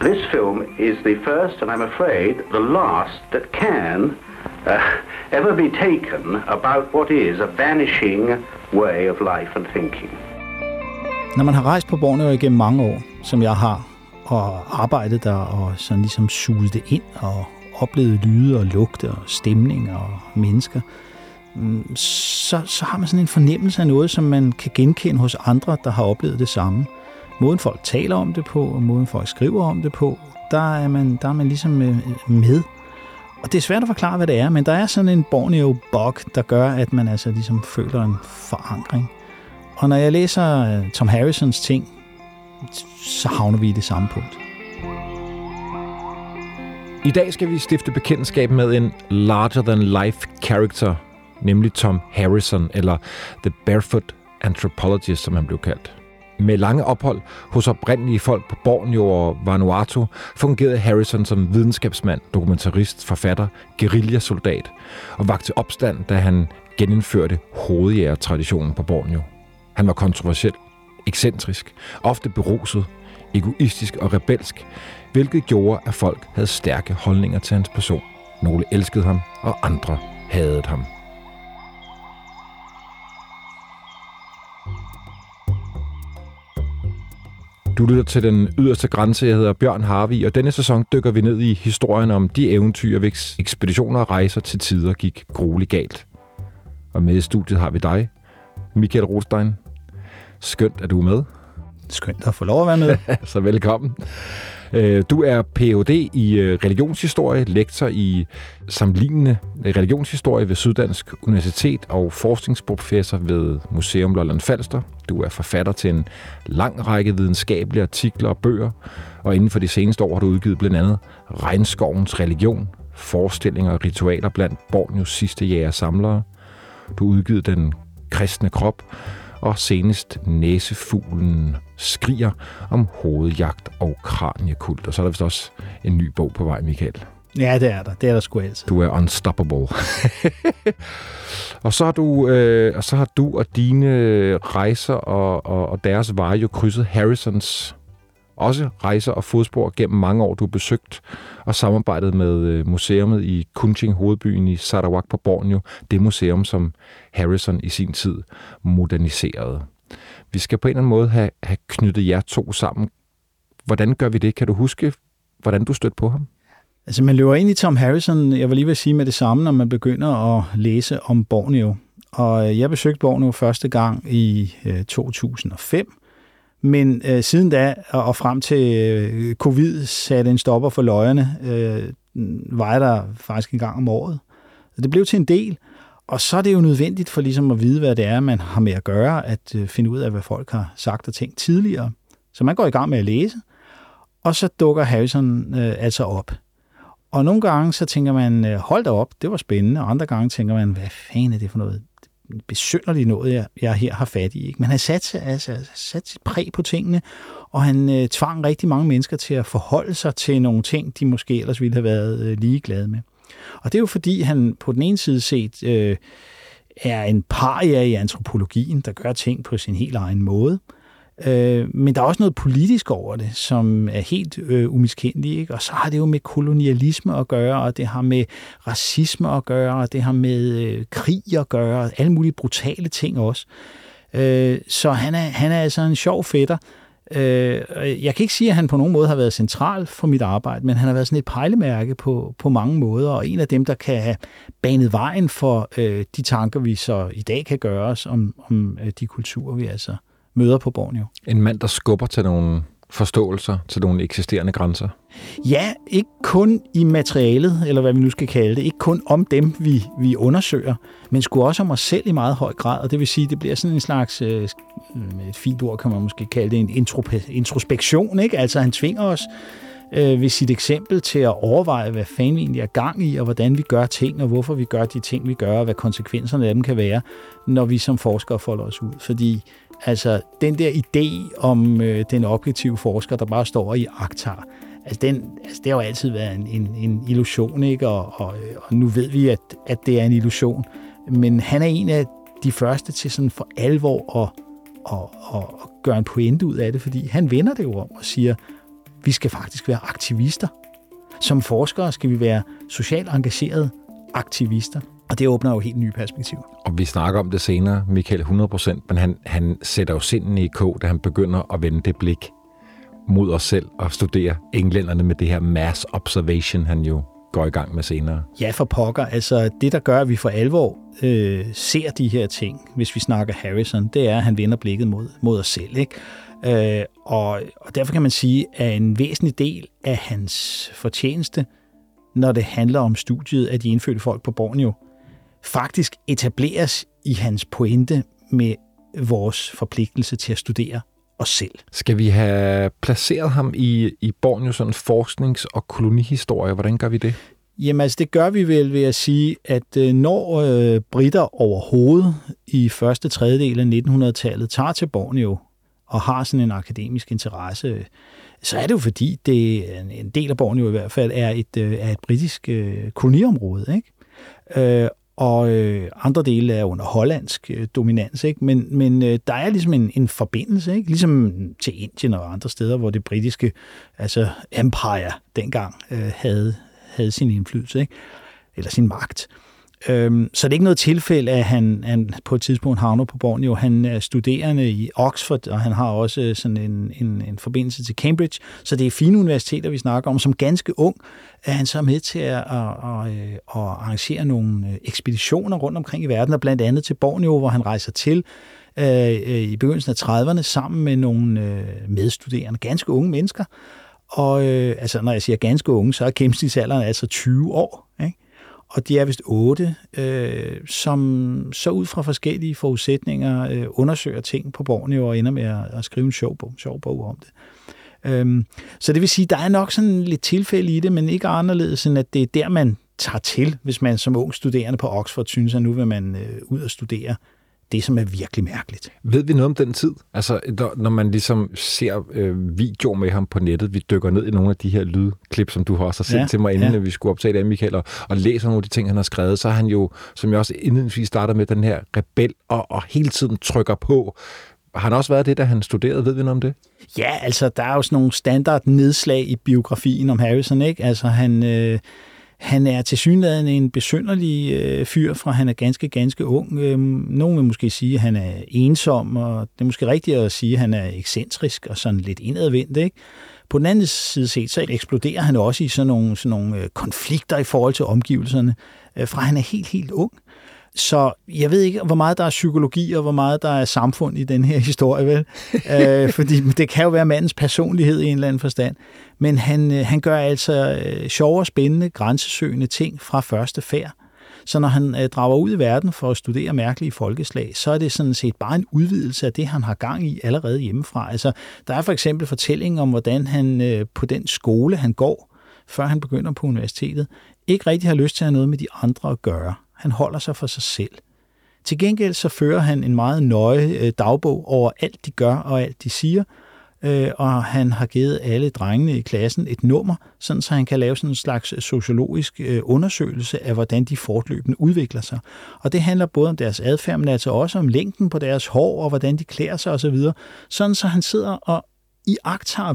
This film is the first, and I'm afraid the last, that can uh, ever be taken about what is a vanishing way of life and thinking. Når man har rejst på Borneo igennem mange år, som jeg har, og arbejdet der og sådan ligesom suget det ind og oplevet lyde og lugte og stemning og mennesker, mm, så, så har man sådan en fornemmelse af noget, som man kan genkende hos andre, der har oplevet det samme. Måden folk taler om det på, og måden folk skriver om det på, der er man, der er man ligesom øh, med. Og det er svært at forklare, hvad det er, men der er sådan en Borneo-bog, der gør, at man altså ligesom føler en forankring. Og når jeg læser øh, Tom Harrisons ting, så havner vi i det samme punkt. I dag skal vi stifte bekendtskab med en larger-than-life character, nemlig Tom Harrison, eller The Barefoot Anthropologist, som han blev kaldt. Med lange ophold hos oprindelige folk på Borneo og Vanuatu fungerede Harrison som videnskabsmand, dokumentarist, forfatter, guerillasoldat og vagte opstand, da han genindførte hovedjægertraditionen på Borneo. Han var kontroversiel, ekscentrisk, ofte beruset, egoistisk og rebelsk, hvilket gjorde, at folk havde stærke holdninger til hans person. Nogle elskede ham, og andre hadede ham. Du lytter til den yderste grænse. Jeg hedder Bjørn Harvi, og denne sæson dykker vi ned i historien om de eventyr, hvis ekspeditioner og rejser til tider gik grueligt galt. Og med i studiet har vi dig, Michael Rostein. Skønt, at du er med. Skønt at få lov at være med. Så velkommen. Øh, du er Ph.D. i øh, religionshistorie, lektor i sammenlignende øh, religionshistorie ved Syddansk Universitet og forskningsprofessor ved Museum Lolland Falster. Du er forfatter til en lang række videnskabelige artikler og bøger, og inden for de seneste år har du udgivet blandt andet Regnskovens religion, forestillinger og ritualer blandt Borneos sidste jæger samlere. Du udgivet Den kristne krop, og senest Næsefuglen skriger om hovedjagt og kraniekult. Og så er der vist også en ny bog på vej, Michael. Ja, det er der. Det er der sgu altid. Du er unstoppable. og, så har du, øh, og så har du og dine rejser og, og, og deres veje jo krydset Harrisons også rejser og fodspor gennem mange år. Du har besøgt og samarbejdet med museumet museet i Kunching, hovedbyen i Sarawak på Borneo. Det museum, som Harrison i sin tid moderniserede. Vi skal på en eller anden måde have, have knyttet jer to sammen. Hvordan gør vi det? Kan du huske, hvordan du stødte på ham? Altså, man løber ind i Tom Harrison, jeg vil lige vil sige med det samme, når man begynder at læse om Borneo. Og øh, jeg besøgte Borneo første gang i øh, 2005, men øh, siden da og frem til øh, covid satte en stopper for løjerne, øh, var jeg der faktisk en gang om året. Så det blev til en del, og så er det jo nødvendigt for ligesom at vide, hvad det er, man har med at gøre, at øh, finde ud af, hvad folk har sagt og tænkt tidligere. Så man går i gang med at læse, og så dukker Harrison øh, altså op. Og nogle gange så tænker man, øh, hold da op, det var spændende, og andre gange tænker man, hvad fanden er det for noget besynderligt noget, jeg, jeg her har fat i. Ikke? Men han satte altså, sat sit præg på tingene, og han øh, tvang rigtig mange mennesker til at forholde sig til nogle ting, de måske ellers ville have været øh, ligeglade med. Og det er jo fordi, han på den ene side set øh, er en paria i antropologien, der gør ting på sin helt egen måde. Øh, Øh, men der er også noget politisk over det, som er helt øh, umiskendeligt. Ikke? Og så har det jo med kolonialisme at gøre, og det har med racisme at gøre, og det har med øh, krig at gøre, og alle mulige brutale ting også. Øh, så han er, han er altså en sjov fætter. Øh, jeg kan ikke sige, at han på nogen måde har været central for mit arbejde, men han har været sådan et pejlemærke på, på mange måder, og en af dem, der kan have banet vejen for øh, de tanker, vi så i dag kan gøre os om, om øh, de kulturer, vi altså møder på Borneo. En mand, der skubber til nogle forståelser, til nogle eksisterende grænser? Ja, ikke kun i materialet, eller hvad vi nu skal kalde det. Ikke kun om dem, vi, vi undersøger, men sgu også om os selv i meget høj grad. Og det vil sige, det bliver sådan en slags, øh, et fint ord kan man måske kalde det, en introspektion. Ikke? Altså han tvinger os øh, ved sit eksempel til at overveje, hvad fanden vi egentlig er gang i, og hvordan vi gør ting, og hvorfor vi gør de ting, vi gør, og hvad konsekvenserne af dem kan være, når vi som forskere folder os ud. Fordi Altså, den der idé om øh, den objektive forsker, der bare står i aktar, altså, den, altså det har jo altid været en, en, en illusion, ikke? Og, og, øh, og nu ved vi, at, at det er en illusion. Men han er en af de første til sådan for alvor at, at, at, at gøre en pointe ud af det, fordi han vender det jo om og siger, Vi skal faktisk være aktivister. Som forskere skal vi være socialt engagerede aktivister. Og det åbner jo helt nye perspektiver. Og vi snakker om det senere, Michael, 100%, men han, han sætter jo sinden i kog, da han begynder at vende det blik mod os selv og studere englænderne med det her mass observation, han jo går i gang med senere. Ja, for pokker. Altså, det, der gør, at vi for alvor øh, ser de her ting, hvis vi snakker Harrison, det er, at han vender blikket mod, mod os selv. Ikke? Øh, og, og derfor kan man sige, at en væsentlig del af hans fortjeneste, når det handler om studiet af de indfødte folk på Borneo, faktisk etableres i hans pointe med vores forpligtelse til at studere os selv. Skal vi have placeret ham i, i Borneo sådan forsknings- og kolonihistorie? Hvordan gør vi det? Jamen altså, det gør vi vel ved at sige, at øh, når øh, britter overhovedet i første tredjedel af 1900-tallet tager til Borneo og har sådan en akademisk interesse, så er det jo fordi, det en del af Borneo i hvert fald er et, øh, er et britisk øh, koloniområde. Ikke? Øh, og øh, andre dele er under hollandsk øh, dominans, ikke? men, men øh, der er ligesom en, en forbindelse, ikke? ligesom til Indien og andre steder, hvor det britiske altså empire dengang øh, havde, havde sin indflydelse, ikke? eller sin magt. Øhm, så det er ikke noget tilfælde, at han, han på et tidspunkt havner på Borneo. Han er studerende i Oxford, og han har også øh, sådan en, en, en forbindelse til Cambridge. Så det er fine universiteter, vi snakker om. Som ganske ung er han så med til at, at, at, øh, at arrangere nogle øh, ekspeditioner rundt omkring i verden, og blandt andet til Borneo, hvor han rejser til øh, i begyndelsen af 30'erne sammen med nogle øh, medstuderende, ganske unge mennesker. Og øh, altså, når jeg siger ganske unge, så er gennemsnitsalderen altså 20 år. Ikke? Og de er vist otte, øh, som så ud fra forskellige forudsætninger øh, undersøger ting på Borneo og ender med at, at skrive en sjov bog, sjov bog om det. Øhm, så det vil sige, der er nok sådan lidt tilfælde i det, men ikke anderledes end, at det er der, man tager til, hvis man som ung studerende på Oxford synes, at nu vil man øh, ud og studere det, som er virkelig mærkeligt. Ved vi noget om den tid? Altså, når man ligesom ser øh, videoer med ham på nettet, vi dykker ned i nogle af de her lydklip, som du har også sendt ja, til mig, inden ja. vi skulle optage det, Michael, og, og læser nogle af de ting, han har skrevet, så er han jo, som jeg også indledningsvis starter med, den her rebel, og, og hele tiden trykker på. Har han også været det, da han studerede? Ved vi noget om det? Ja, altså, der er jo sådan nogle standard nedslag i biografien om Harrison, ikke? Altså, han... Øh han er til synligheden en besynderlig øh, fyr, fra han er ganske, ganske ung. Øh, nogen vil måske sige, at han er ensom, og det er måske rigtigt at sige, at han er ekscentrisk og sådan lidt indadvendt. Ikke? På den anden side set, så eksploderer han også i sådan nogle, sådan nogle øh, konflikter i forhold til omgivelserne, øh, fra han er helt, helt ung. Så jeg ved ikke, hvor meget der er psykologi, og hvor meget der er samfund i den her historie, vel? øh, fordi det kan jo være mandens personlighed i en eller anden forstand. Men han, øh, han gør altså øh, sjove og spændende, grænsesøgende ting fra første færd. Så når han øh, drager ud i verden for at studere mærkelige folkeslag, så er det sådan set bare en udvidelse af det, han har gang i allerede hjemmefra. Altså, der er for eksempel fortællingen om, hvordan han øh, på den skole, han går, før han begynder på universitetet, ikke rigtig har lyst til at have noget med de andre at gøre. Han holder sig for sig selv. Til gengæld så fører han en meget nøje øh, dagbog over alt, de gør og alt, de siger, øh, og han har givet alle drengene i klassen et nummer, sådan så han kan lave sådan en slags øh, sociologisk undersøgelse af, hvordan de fortløbende udvikler sig. Og det handler både om deres adfærd, men altså også om længden på deres hår, og hvordan de klæder sig osv., sådan så han sidder og i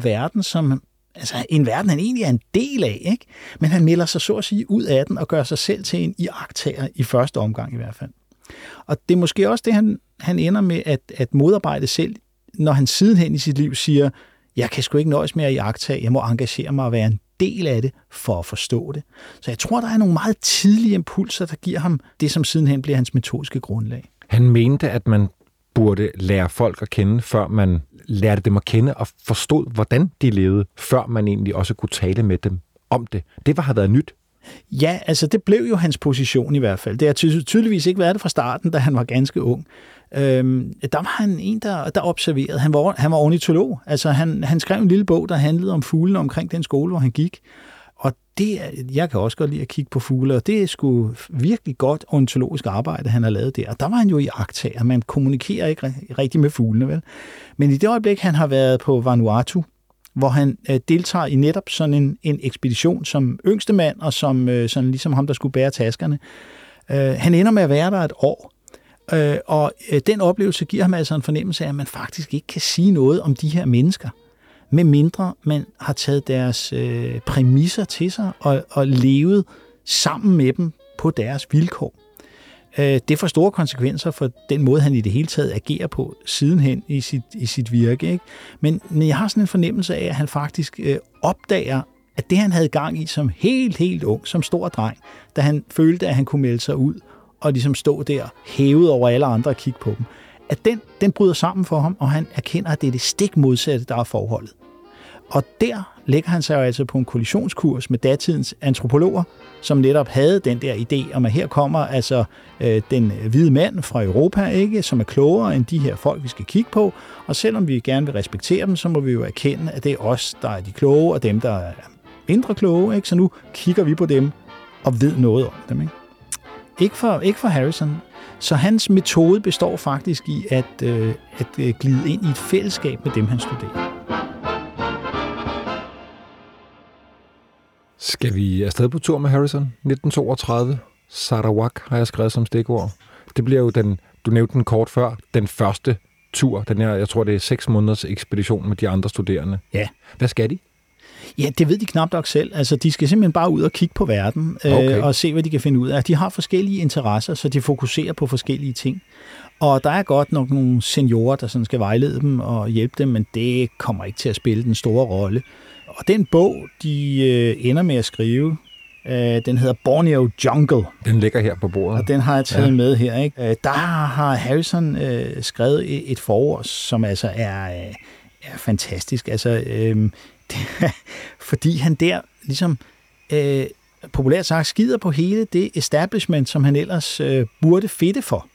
verden, som altså en verden, han egentlig er en del af, ikke? men han melder sig så at sige ud af den og gør sig selv til en iagtager i første omgang i hvert fald. Og det er måske også det, han, han ender med at, at modarbejde selv, når han sidenhen i sit liv siger, jeg kan sgu ikke nøjes med at iagtage, jeg må engagere mig og være en del af det for at forstå det. Så jeg tror, der er nogle meget tidlige impulser, der giver ham det, som sidenhen bliver hans metodiske grundlag. Han mente, at man burde lære folk at kende, før man lærte dem at kende og forstod, hvordan de levede, før man egentlig også kunne tale med dem om det. Det var har været nyt. Ja, altså det blev jo hans position i hvert fald. Det har tydeligvis ikke været det fra starten, da han var ganske ung. Øhm, der var han en, der, der observerede. Han var, han var ornitolog. Altså han, han skrev en lille bog, der handlede om fuglene omkring den skole, hvor han gik. Og det, jeg kan også godt lide at kigge på fugle, og det er sgu virkelig godt ontologisk arbejde, han har lavet der. Og der var han jo i aktager. Man kommunikerer ikke rigtig med fuglene, vel? Men i det øjeblik, han har været på Vanuatu, hvor han øh, deltager i netop sådan en, en ekspedition som yngste mand, og som øh, sådan ligesom ham, der skulle bære taskerne. Øh, han ender med at være der et år, øh, og øh, den oplevelse giver ham altså en fornemmelse af, at man faktisk ikke kan sige noget om de her mennesker med mindre man har taget deres øh, præmisser til sig og, og levet sammen med dem på deres vilkår. Øh, det får store konsekvenser for den måde, han i det hele taget agerer på sidenhen i sit, i sit virke. Ikke? Men men jeg har sådan en fornemmelse af, at han faktisk øh, opdager, at det han havde gang i som helt, helt ung, som stor dreng, da han følte, at han kunne melde sig ud og ligesom stå der hævet over alle andre og kigge på dem, at den, den bryder sammen for ham, og han erkender, at det er det stik modsatte, der er forholdet. Og der lægger han sig jo altså på en kollisionskurs med datidens antropologer, som netop havde den der idé om, at her kommer altså øh, den hvide mand fra Europa, ikke, som er klogere end de her folk, vi skal kigge på. Og selvom vi gerne vil respektere dem, så må vi jo erkende, at det er os, der er de kloge, og dem, der er mindre kloge. Ikke? Så nu kigger vi på dem og ved noget om dem. Ikke, ikke, for, ikke for Harrison. Så hans metode består faktisk i at, øh, at øh, glide ind i et fællesskab med dem, han studerer. Skal vi afsted på tur med Harrison? 1932. Sarawak har jeg skrevet som stikord. Det bliver jo den, du nævnte den kort før, den første tur. Den her, jeg tror, det er seks måneders ekspedition med de andre studerende. Ja. Hvad skal de? Ja, det ved de knap nok selv. Altså, de skal simpelthen bare ud og kigge på verden øh, okay. og se, hvad de kan finde ud af. De har forskellige interesser, så de fokuserer på forskellige ting. Og der er godt nok nogle seniorer, der sådan skal vejlede dem og hjælpe dem, men det kommer ikke til at spille den store rolle. Og den bog, de øh, ender med at skrive, øh, den hedder Borneo Jungle. Den ligger her på bordet. Og den har jeg taget ja. med her. Ikke? Øh, der har Harrison øh, skrevet et, forord, som altså er, øh, er fantastisk. Altså, øh, det, fordi han der ligesom... Øh, populært sagt skider på hele det establishment, som han ellers øh, burde fedte for.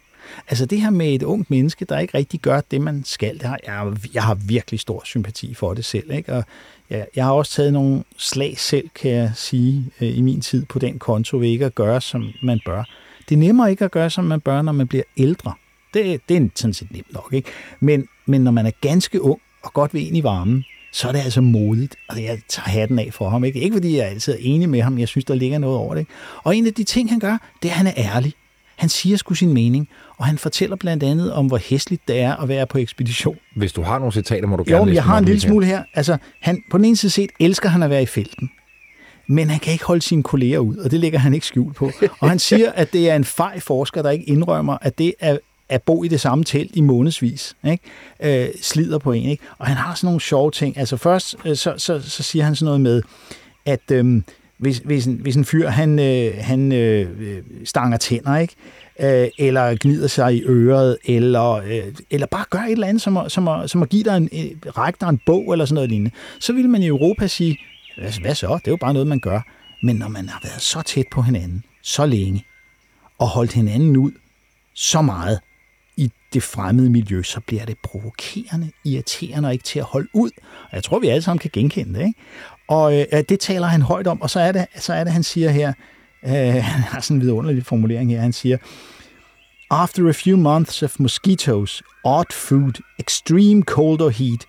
Altså det her med et ungt menneske, der ikke rigtig gør det, man skal, det har, jeg, jeg har virkelig stor sympati for det selv. Ikke? Og jeg, jeg har også taget nogle slag selv, kan jeg sige, øh, i min tid på den konto, ved ikke at gøre, som man bør. Det er nemmere ikke at gøre, som man bør, når man bliver ældre. Det, det er sådan set nemt nok, ikke? Men, men når man er ganske ung og godt ved ind i varmen, så er det altså modigt, og jeg tager hatten af for ham. Ikke, ikke fordi jeg altid er enig med ham, jeg synes, der ligger noget over det. Ikke? Og en af de ting, han gør, det er, at han er ærlig. Han siger sgu sin mening, og han fortæller blandt andet om, hvor hæsligt det er at være på ekspedition. Hvis du har nogle citater, må du gerne Jo, læse jeg har en lille smule her. Altså, han, på den ene side set elsker han at være i felten, men han kan ikke holde sine kolleger ud, og det lægger han ikke skjult på. Og han siger, at det er en fej forsker, der ikke indrømmer, at det er at bo i det samme telt i månedsvis, ikke? Øh, slider på en. Ikke? Og han har sådan nogle sjove ting. Altså først, øh, så, så, så siger han sådan noget med, at øh, hvis, hvis, en, hvis en fyr, han, øh, han øh, stanger tænder, ikke? Øh, eller gnider sig i øret, eller, øh, eller bare gør et eller andet, som at, som at, som at give dig en, øh, række dig en bog, eller sådan noget lignende, så vil man i Europa sige, hvad, hvad så? Det er jo bare noget, man gør. Men når man har været så tæt på hinanden, så længe, og holdt hinanden ud så meget, i det fremmede miljø, så bliver det provokerende, irriterende og ikke til at holde ud. Og jeg tror, vi alle sammen kan genkende det. Ikke? Og øh, det taler han højt om, og så er det, så er det han siger her, øh, han har sådan en vidunderlig formulering her, han siger, After a few months of mosquitoes, odd food, extreme cold or heat,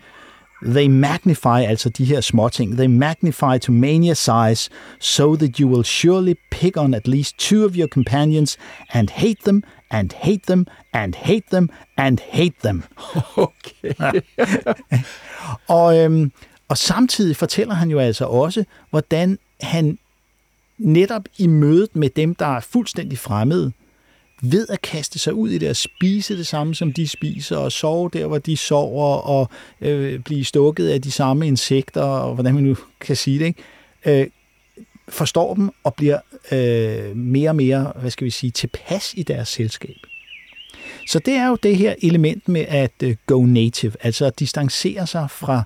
they magnify, altså de her små ting, they magnify to mania size, so that you will surely pick on at least two of your companions and hate them, and hate them, and hate them, and hate them. Okay. og, øhm, og samtidig fortæller han jo altså også, hvordan han netop i mødet med dem, der er fuldstændig fremmede, ved at kaste sig ud i det og spise det samme, som de spiser, og sove der, hvor de sover, og øh, blive stukket af de samme insekter, og hvordan man nu kan sige det, ikke? Øh, forstår dem og bliver øh, mere og mere, hvad skal vi sige, tilpas i deres selskab. Så det er jo det her element med at øh, go native, altså at distancere sig fra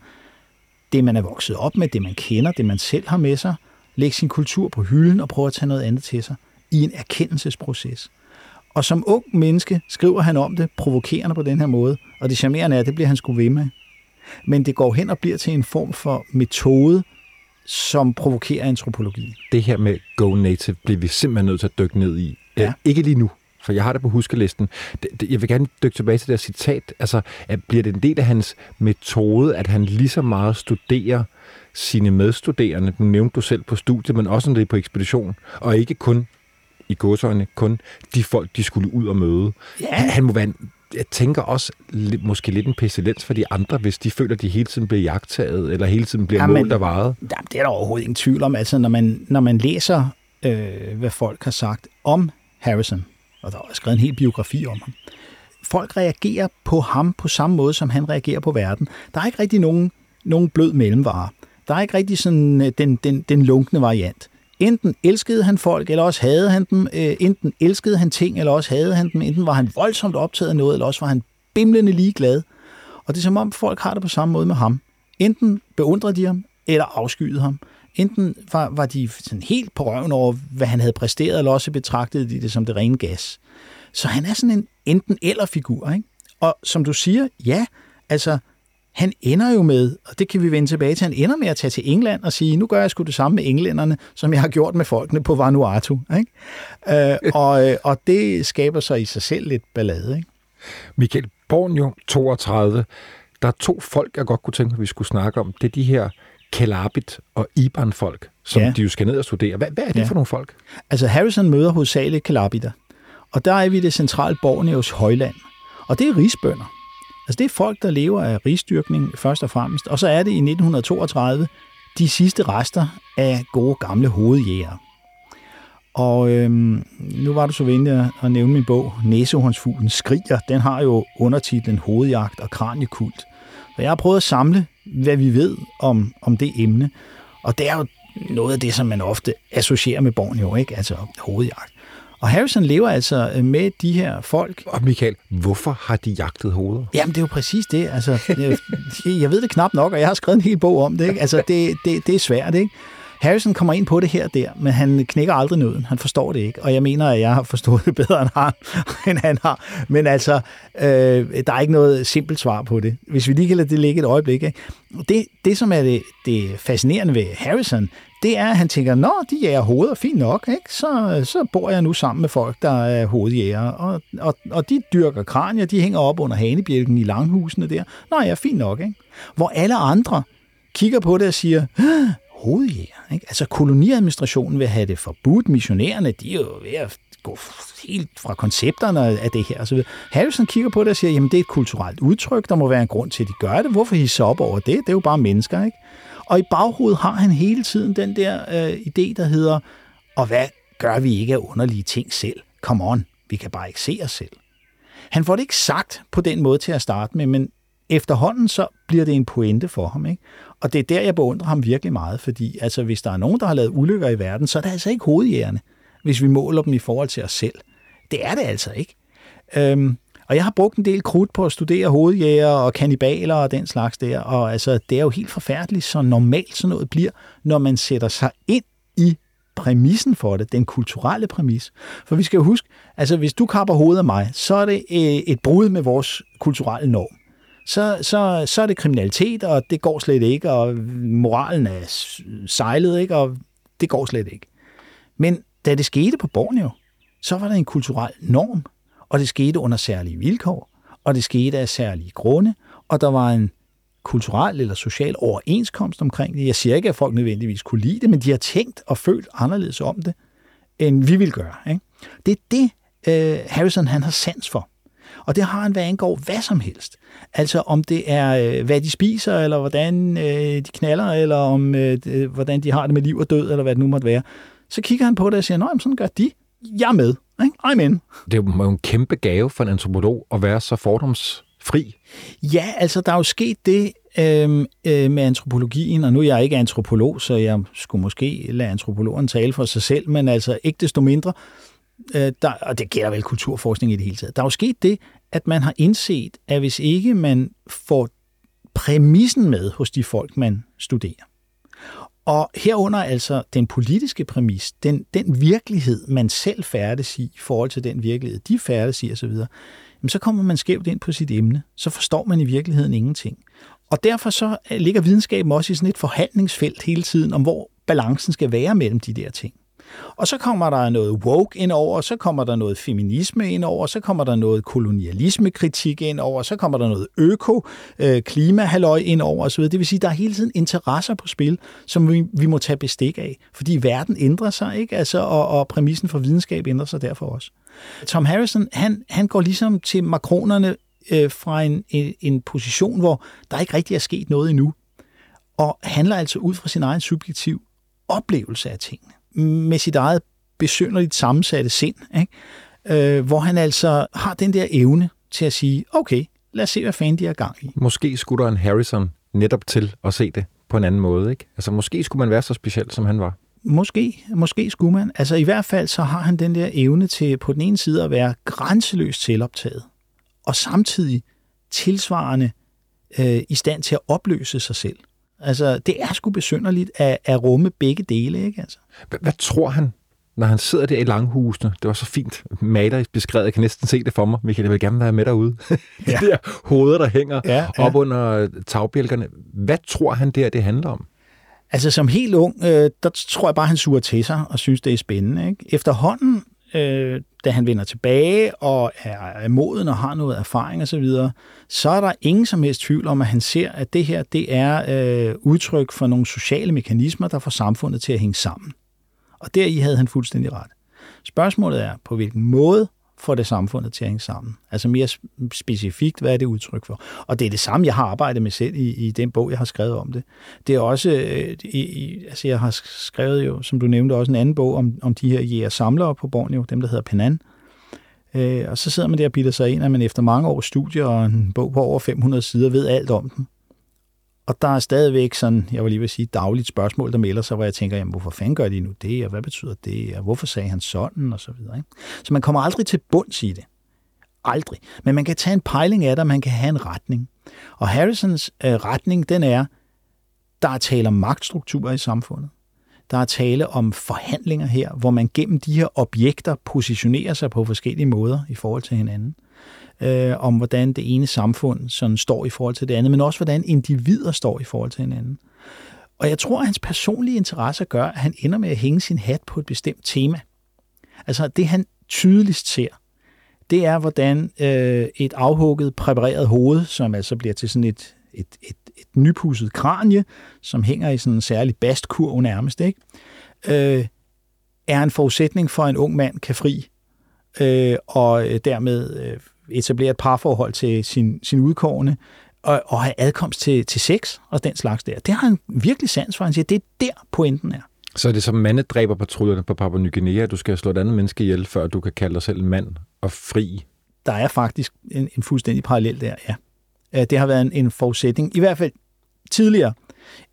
det, man er vokset op med, det man kender, det man selv har med sig, lægge sin kultur på hylden og prøve at tage noget andet til sig i en erkendelsesproces. Og som ung menneske skriver han om det provokerende på den her måde, og det charmerende er, at det bliver han sgu ved med. Men det går hen og bliver til en form for metode, som provokerer antropologi. Det her med Go Native bliver vi simpelthen nødt til at dykke ned i. Ja. Øh, Ikke lige nu, for jeg har det på huskelisten. Jeg vil gerne dykke tilbage til det citat. Altså, at bliver det en del af hans metode, at han lige så meget studerer sine medstuderende, nu nævnte du selv på studiet, men også når det er på ekspedition, og ikke kun i godsøjne, kun de folk, de skulle ud og møde. Ja. Han, må være en jeg tænker også måske lidt en pestilens for de andre, hvis de føler, at de hele tiden bliver jagtaget, eller hele tiden bliver ja, målt og varet. det er der overhovedet ingen tvivl om. Altså, når man, når man læser, øh, hvad folk har sagt om Harrison, og der er skrevet en hel biografi om ham, folk reagerer på ham på samme måde, som han reagerer på verden. Der er ikke rigtig nogen, nogen blød mellemvare. Der er ikke rigtig sådan øh, den, den, den lunkne variant. Enten elskede han folk, eller også havde han dem. Øh, enten elskede han ting, eller også havde han dem. Enten var han voldsomt optaget af noget, eller også var han bimlende ligeglad. Og det er som om folk har det på samme måde med ham. Enten beundrede de ham, eller afskyede ham. Enten var, var de sådan helt på røven over, hvad han havde præsteret, eller også betragtede de det som det rene gas. Så han er sådan en enten-eller-figur. Ikke? Og som du siger, ja, altså han ender jo med, og det kan vi vende tilbage til, han ender med at tage til England og sige, nu gør jeg sgu det samme med englænderne, som jeg har gjort med folkene på Vanuatu. Ikke? øh, og, øh, og det skaber sig i sig selv lidt ballade. Ikke? Michael Bornjo, 32. Der er to folk, jeg godt kunne tænke mig, vi skulle snakke om. Det er de her Kelabit og Iban-folk, som ja. de jo skal ned og studere. Hvad, hvad er det ja. for nogle folk? Altså Harrison møder hovedsageligt Kelabiter, og der er vi i det centrale Borneos højland. Og det er risbønder. Altså det er folk, der lever af risdyrkning først og fremmest, og så er det i 1932 de sidste rester af gode gamle hovedjæger. Og øhm, nu var du så venlig at nævne min bog, Næsehornsfuglen skriger. Den har jo undertitlen Hovedjagt og Kraniekult. Og jeg har prøvet at samle, hvad vi ved om, om det emne. Og det er jo noget af det, som man ofte associerer med Borneo, ikke? altså hovedjagt. Og Harrison lever altså øh, med de her folk. Og Michael, hvorfor har de jagtet hoveder? Jamen, det er jo præcis det. Altså, jeg ved det knap nok, og jeg har skrevet en hel bog om det. Ikke? Altså, det, det, det er svært, ikke? Harrison kommer ind på det her og der, men han knækker aldrig nøden. Han forstår det ikke. Og jeg mener, at jeg har forstået det bedre end han, end han har. Men altså, øh, der er ikke noget simpelt svar på det. Hvis vi lige kan lade det ligge et øjeblik. Ikke? Det, det, som er det, det fascinerende ved Harrison, det er, at han tænker, nå, de jager hoveder, fint nok, ikke? Så, så bor jeg nu sammen med folk, der er hovedjæger, og, og, og de dyrker kranier, de hænger op under hanebjælken i langhusene der. Nå ja, fint nok, ikke? Hvor alle andre kigger på det og siger, hovedjæger, ikke? Altså koloniadministrationen vil have det forbudt, missionærerne, de er jo ved at gå helt fra koncepterne af det her. Så Harrison kigger på det og siger, jamen det er et kulturelt udtryk, der må være en grund til, at de gør det. Hvorfor hisse op over det? Det er jo bare mennesker, ikke? Og i baghovedet har han hele tiden den der øh, idé, der hedder, og hvad gør vi ikke af underlige ting selv? Come on, vi kan bare ikke se os selv. Han får det ikke sagt på den måde til at starte med, men efterhånden så bliver det en pointe for ham. Ikke? Og det er der, jeg beundrer ham virkelig meget, fordi altså, hvis der er nogen, der har lavet ulykker i verden, så er det altså ikke hovedjægerne, hvis vi måler dem i forhold til os selv. Det er det altså ikke. Øhm, og jeg har brugt en del krudt på at studere hovedjæger og kanibaler og den slags der, og altså, det er jo helt forfærdeligt, så normalt sådan noget bliver, når man sætter sig ind i præmissen for det, den kulturelle præmis. For vi skal jo huske, altså hvis du kapper hovedet af mig, så er det øh, et brud med vores kulturelle norm. Så, så, så er det kriminalitet, og det går slet ikke, og moralen er sejlet, ikke, og det går slet ikke. Men da det skete på Borneo, så var der en kulturel norm, og det skete under særlige vilkår, og det skete af særlige grunde, og der var en kulturel eller social overenskomst omkring det. Jeg siger ikke, at folk nødvendigvis kunne lide det, men de har tænkt og følt anderledes om det, end vi vil gøre. Ikke? Det er det, øh, Harrison han har sans for. Og det har han, hvad angår hvad som helst. Altså om det er, uh, hvad de spiser, eller hvordan uh, de knaller, eller om uh, hvordan de har det med liv og død, eller hvad det nu måtte være. Så kigger han på det og siger, nej, sådan gør de. Jeg er med. I'm in. Det er jo en kæmpe gave for en antropolog at være så fordomsfri. Ja, altså der er jo sket det øh, øh, med antropologien, og nu er jeg ikke antropolog, så jeg skulle måske lade antropologen tale for sig selv, men altså ikke desto mindre, øh, der, og det gælder vel kulturforskning i det hele taget, der er jo sket det, at man har indset, at hvis ikke man får præmissen med hos de folk, man studerer, og herunder altså den politiske præmis, den, den virkelighed, man selv færdes i, i forhold til den virkelighed, de færdes i osv., jamen så kommer man skævt ind på sit emne. Så forstår man i virkeligheden ingenting. Og derfor så øh, ligger videnskaben også i sådan et forhandlingsfelt hele tiden, om hvor balancen skal være mellem de der ting. Og så kommer der noget woke ind over, så kommer der noget feminisme ind over, så kommer der noget kolonialisme-kritik ind over, så kommer der noget øko, øh, klimahalløj ind over osv. Det vil sige, at der er hele tiden interesser på spil, som vi, vi må tage bestik af, fordi verden ændrer sig, ikke? Altså, og, og præmissen for videnskab ændrer sig derfor også. Tom Harrison, han, han går ligesom til makronerne øh, fra en, en, en position, hvor der ikke rigtig er sket noget endnu, og handler altså ud fra sin egen subjektiv oplevelse af tingene, med sit eget besynderligt sammensatte sind, ikke? Øh, hvor han altså har den der evne til at sige, okay, lad os se, hvad fanden de er gang i. Måske skulle der en Harrison netop til at se det på en anden måde, ikke? Altså måske skulle man være så speciel, som han var. Måske, måske skulle man. Altså i hvert fald så har han den der evne til på den ene side at være grænseløst selvoptaget, og samtidig tilsvarende øh, i stand til at opløse sig selv. Altså, det er sgu besynderligt at, at rumme begge dele, ikke? Altså. Hvad, hvad tror han, når han sidder der i langhusene? Det var så fint malerisk beskrevet. Jeg kan næsten se det for mig. Michael, jeg vil gerne være med derude. Ja. De der hoveder, der hænger ja, ja. op under tagbjælkerne. Hvad tror han der, det handler om? Altså som helt ung, øh, der tror jeg bare, han suger til sig og synes, det er spændende. Ikke? Efterhånden, øh, da han vender tilbage og er moden og har noget erfaring osv., så, videre, så er der ingen som helst tvivl om, at han ser, at det her det er øh, udtryk for nogle sociale mekanismer, der får samfundet til at hænge sammen. Og deri havde han fuldstændig ret. Spørgsmålet er, på hvilken måde får det samfundet til at hænge sammen. Altså mere specifikt, hvad er det udtryk for? Og det er det samme, jeg har arbejdet med selv i, i den bog, jeg har skrevet om det. Det er også, øh, i, i, altså jeg har skrevet jo, som du nævnte, også en anden bog om, om de her jæger-samlere på Borneo, dem der hedder Penan. Øh, og så sidder man der og bilder sig ind, at man efter mange års studier og en bog på over 500 sider ved alt om dem. Og der er stadigvæk sådan, jeg vil lige vil sige, dagligt spørgsmål, der melder sig, hvor jeg tænker, jamen, hvorfor fanden gør de nu det, og hvad betyder det, og hvorfor sagde han sådan, og så videre. Ikke? Så man kommer aldrig til bunds i det. Aldrig. Men man kan tage en pejling af det, og man kan have en retning. Og Harrisons øh, retning, den er, der er tale om magtstrukturer i samfundet. Der er tale om forhandlinger her, hvor man gennem de her objekter positionerer sig på forskellige måder i forhold til hinanden øh, Øh, om hvordan det ene samfund sådan står i forhold til det andet, men også hvordan individer står i forhold til hinanden. Og jeg tror, at hans personlige interesse gør, at han ender med at hænge sin hat på et bestemt tema. Altså det, han tydeligst ser, det er, hvordan øh, et afhugget, præpareret hoved, som altså bliver til sådan et, et, et, et nypusset kranje, som hænger i sådan en særlig bastkurv nærmest, ikke? Øh, er en forudsætning for, at en ung mand kan fri, øh, og øh, dermed øh, etablere et parforhold til sin, sin udkårende, og, og have adkomst til, til sex og den slags der. Det har han virkelig sans for. Han siger, det er der pointen er. Så er det som mandedræberpatruljerne på Papua Ny Guinea, at du skal slå et andet menneske ihjel, før du kan kalde dig selv en mand og fri? Der er faktisk en, en fuldstændig parallel der, ja. Det har været en, en forudsætning, i hvert fald tidligere.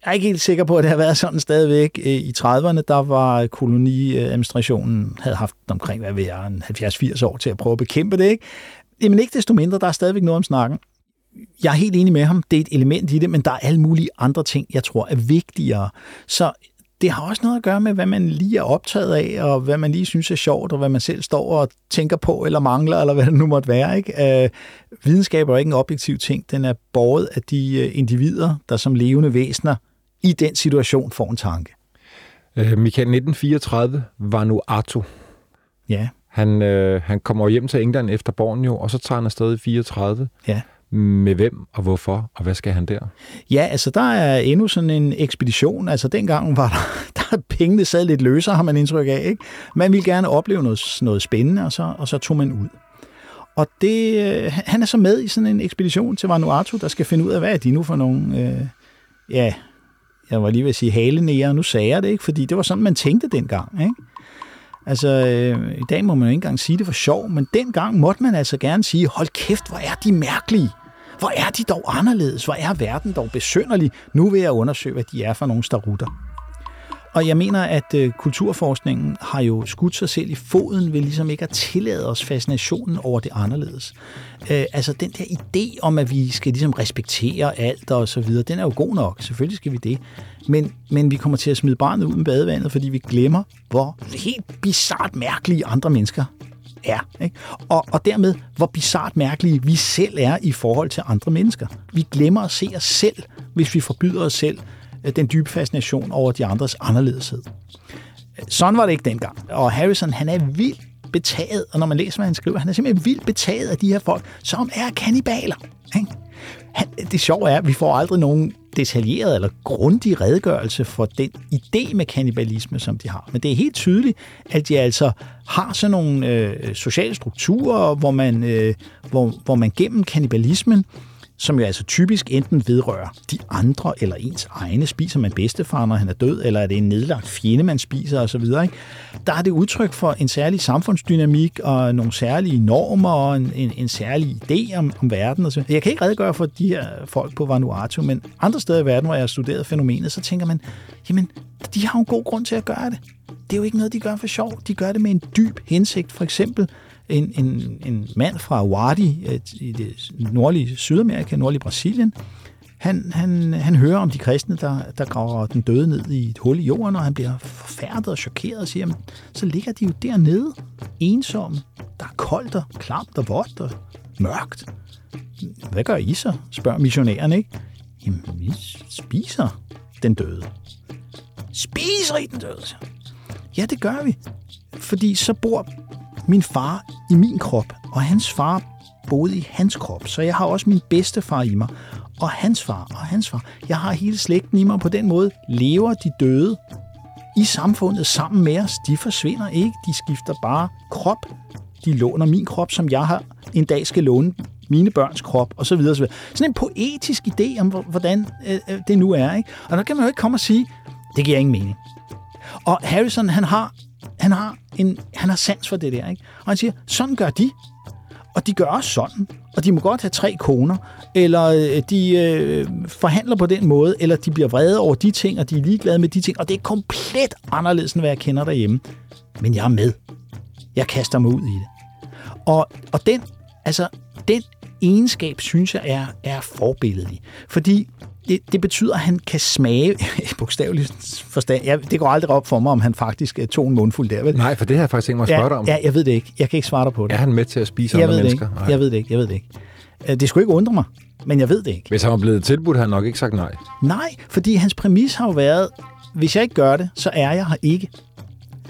Jeg er ikke helt sikker på, at det har været sådan stadigvæk. I 30'erne, der var koloniadministrationen, havde haft omkring, hvad ved jeg, 70-80 år til at prøve at bekæmpe det, ikke? Jamen ikke desto mindre, der er stadigvæk noget om snakken. Jeg er helt enig med ham, det er et element i det, men der er alle mulige andre ting, jeg tror er vigtigere. Så det har også noget at gøre med, hvad man lige er optaget af, og hvad man lige synes er sjovt, og hvad man selv står og tænker på, eller mangler, eller hvad det nu måtte være. Ikke? Øh, videnskab er ikke en objektiv ting. Den er båret af de øh, individer, der som levende væsener i den situation får en tanke. Øh, Michael, 1934 var nu Arto. Ja. Han, øh, han kommer hjem til England efter Borneo, og så tager han afsted i 34. Ja. Med hvem og hvorfor, og hvad skal han der? Ja, altså der er endnu sådan en ekspedition. Altså dengang var der, der pengene sad lidt løsere, har man indtryk af. Ikke? Man ville gerne opleve noget, noget spændende, og så, og så tog man ud. Og det, øh, han er så med i sådan en ekspedition til Vanuatu, der skal finde ud af, hvad er de nu for nogle, øh, ja, jeg var lige ved at sige halenære, nu sagde jeg det ikke, fordi det var sådan, man tænkte dengang. Ikke? Altså, øh, i dag må man jo ikke engang sige det for sjov, men dengang måtte man altså gerne sige, hold kæft, hvor er de mærkelige. Hvor er de dog anderledes? Hvor er verden dog besønderlig? Nu vil jeg undersøge, hvad de er for nogle starutter. Og jeg mener, at øh, kulturforskningen har jo skudt sig selv i foden ved ligesom ikke at tillade os fascinationen over det anderledes. Øh, altså den der idé om, at vi skal ligesom respektere alt og så videre, den er jo god nok. Selvfølgelig skal vi det. Men, men vi kommer til at smide barnet ud med badevandet, fordi vi glemmer, hvor helt bizart mærkelige andre mennesker er. Ikke? Og, og dermed, hvor bizart mærkelige vi selv er i forhold til andre mennesker. Vi glemmer at se os selv, hvis vi forbyder os selv Øh, den dybe fascination over de andres anderledeshed. Sådan var det ikke dengang. Og Harrison, han er vildt betaget, og når man læser, hvad han skriver, han er simpelthen vildt betaget af de her folk, som er kannibaler. Ikke? Han, det sjove er, at vi får aldrig nogen detaljeret eller grundig redegørelse for den idé med kannibalisme, som de har. Men det er helt tydeligt, at de altså har sådan nogle øh, sociale strukturer, hvor man, øh, hvor, hvor man gennem kannibalismen som jo altså typisk enten vedrører de andre eller ens egne. Spiser man bedstefar, når han er død, eller er det en nedlagt fjende, man spiser osv., ikke? der er det udtryk for en særlig samfundsdynamik og nogle særlige normer og en, en, en særlig idé om, om verden. Og så. Jeg kan ikke redegøre for de her folk på Vanuatu, men andre steder i verden, hvor jeg har studeret fænomenet, så tænker man, jamen, de har jo en god grund til at gøre det. Det er jo ikke noget, de gør for sjov. De gør det med en dyb hensigt. For eksempel en, en, en mand fra Wadi øh, i det nordlige Sydamerika, nordlige Brasilien. Han, han, han hører om de kristne, der, der graver den døde ned i et hul i jorden, og han bliver forfærdet og chokeret og siger, jamen, så ligger de jo dernede, ensomme. Der er koldt og klamt og vådt og mørkt. Hvad gør I så? spørger missionæren, ikke? Jamen, vi spiser den døde. Spiser I den døde? Ja, det gør vi. Fordi så bor min far i min krop, og hans far boede i hans krop. Så jeg har også min bedste far i mig, og hans far og hans far. Jeg har hele slægten i mig. På den måde lever de døde i samfundet sammen med os. De forsvinder ikke. De skifter bare krop. De låner min krop, som jeg har en dag skal låne mine børns krop, og så videre. Så videre. Sådan en poetisk idé om, hvordan øh, øh, det nu er. Ikke? Og der kan man jo ikke komme og sige, det giver ingen mening. Og Harrison, han har han har, en, han har sans for det der. Ikke? Og han siger, sådan gør de. Og de gør også sådan. Og de må godt have tre koner, eller øh, de øh, forhandler på den måde, eller de bliver vrede over de ting, og de er ligeglade med de ting. Og det er komplet anderledes, end hvad jeg kender derhjemme. Men jeg er med. Jeg kaster mig ud i det. Og, og den, altså, den egenskab, synes jeg, er, er forbilledelig. Fordi det, det betyder, at han kan smage, bogstaveligt forstand, ja, det går aldrig op for mig, om han faktisk tog en mundfuld der. Vel? Nej, for det har jeg faktisk ikke mig at spørge dig om. Ja, jeg ved det ikke. Jeg kan ikke svare dig på det. Er han med til at spise jeg andre ved mennesker? Ikke. Jeg ved det ikke. Jeg ved det ikke. Øh, det skulle ikke undre mig, men jeg ved det ikke. Hvis han var blevet tilbudt, havde han nok ikke sagt nej. Nej, fordi hans præmis har jo været, hvis jeg ikke gør det, så er jeg her ikke.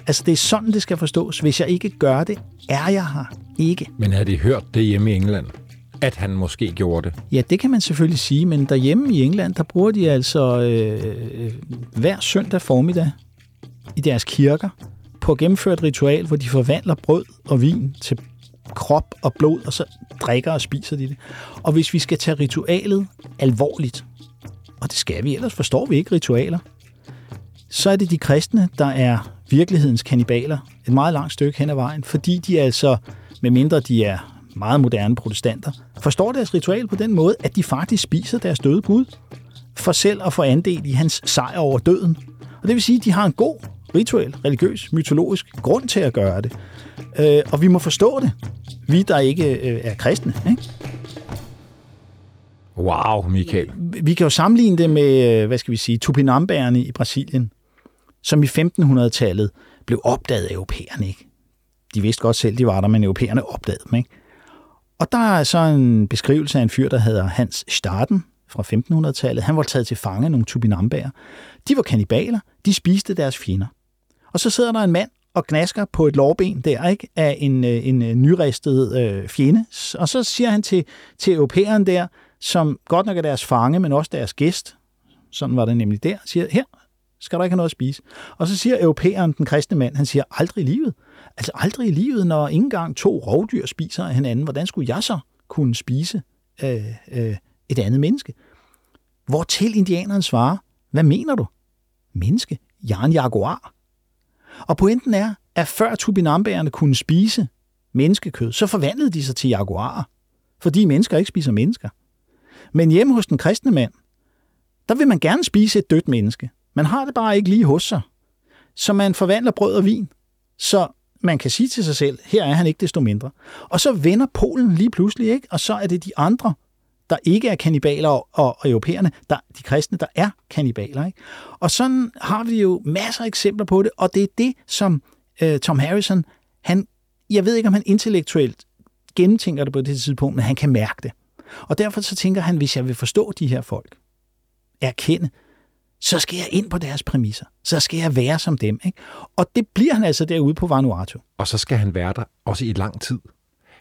Altså, det er sådan, det skal forstås. Hvis jeg ikke gør det, er jeg her ikke. Men har de hørt det hjemme i England? At han måske gjorde det? Ja, det kan man selvfølgelig sige, men derhjemme i England, der bruger de altså øh, øh hver søndag formiddag i deres kirker på at gennemføre et ritual, hvor de forvandler brød og vin til krop og blod, og så drikker og spiser de det. Og hvis vi skal tage ritualet alvorligt, og det skal vi, ellers forstår vi ikke ritualer, så er det de kristne, der er virkelighedens kannibaler et meget langt stykke hen ad vejen, fordi de altså, medmindre de er meget moderne protestanter, forstår deres ritual på den måde, at de faktisk spiser deres døde Gud, for selv at få andel i hans sejr over døden. Og det vil sige, at de har en god rituel, religiøs, mytologisk grund til at gøre det. Øh, og vi må forstå det. Vi, der ikke øh, er kristne. Ikke? Wow, Michael. Vi kan jo sammenligne det med, øh, hvad skal vi sige, tupinambærerne i Brasilien, som i 1500-tallet blev opdaget af europæerne. Ikke? De vidste godt selv, de var der, men europæerne opdagede dem. Ikke? Og der er så en beskrivelse af en fyr, der hedder Hans Staden fra 1500-tallet. Han var taget til fange af nogle tupinambærer. De var kanibaler, de spiste deres fjender. Og så sidder der en mand og gnasker på et lårben der, ikke, af en, øh, en, øh, nyristet øh, fjende. Og så siger han til, til europæeren der, som godt nok er deres fange, men også deres gæst, sådan var det nemlig der, siger, her skal der ikke have noget at spise. Og så siger europæeren, den kristne mand, han siger, aldrig i livet. Altså aldrig i livet, når ikke engang to rovdyr spiser af hinanden, hvordan skulle jeg så kunne spise øh, øh, et andet menneske? Hvor til indianeren svarer, hvad mener du? Menneske? Jeg er en jaguar. Og pointen er, at før tubinambærerne kunne spise menneskekød, så forvandlede de sig til jaguarer, fordi mennesker ikke spiser mennesker. Men hjemme hos den kristne mand, der vil man gerne spise et dødt menneske. Man har det bare ikke lige hos sig. Så man forvandler brød og vin. Så man kan sige til sig selv, her er han ikke desto mindre. Og så vender Polen lige pludselig, ikke? og så er det de andre, der ikke er kanibaler, og, og europæerne, der, de kristne, der er kanibaler. Ikke? Og sådan har vi jo masser af eksempler på det, og det er det, som øh, Tom Harrison, han, jeg ved ikke, om han intellektuelt gennemtænker det på det tidspunkt, men han kan mærke det. Og derfor så tænker han, hvis jeg vil forstå de her folk, erkende, så skal jeg ind på deres præmisser. Så skal jeg være som dem. Ikke? Og det bliver han altså derude på Vanuatu. Og så skal han være der også i lang tid.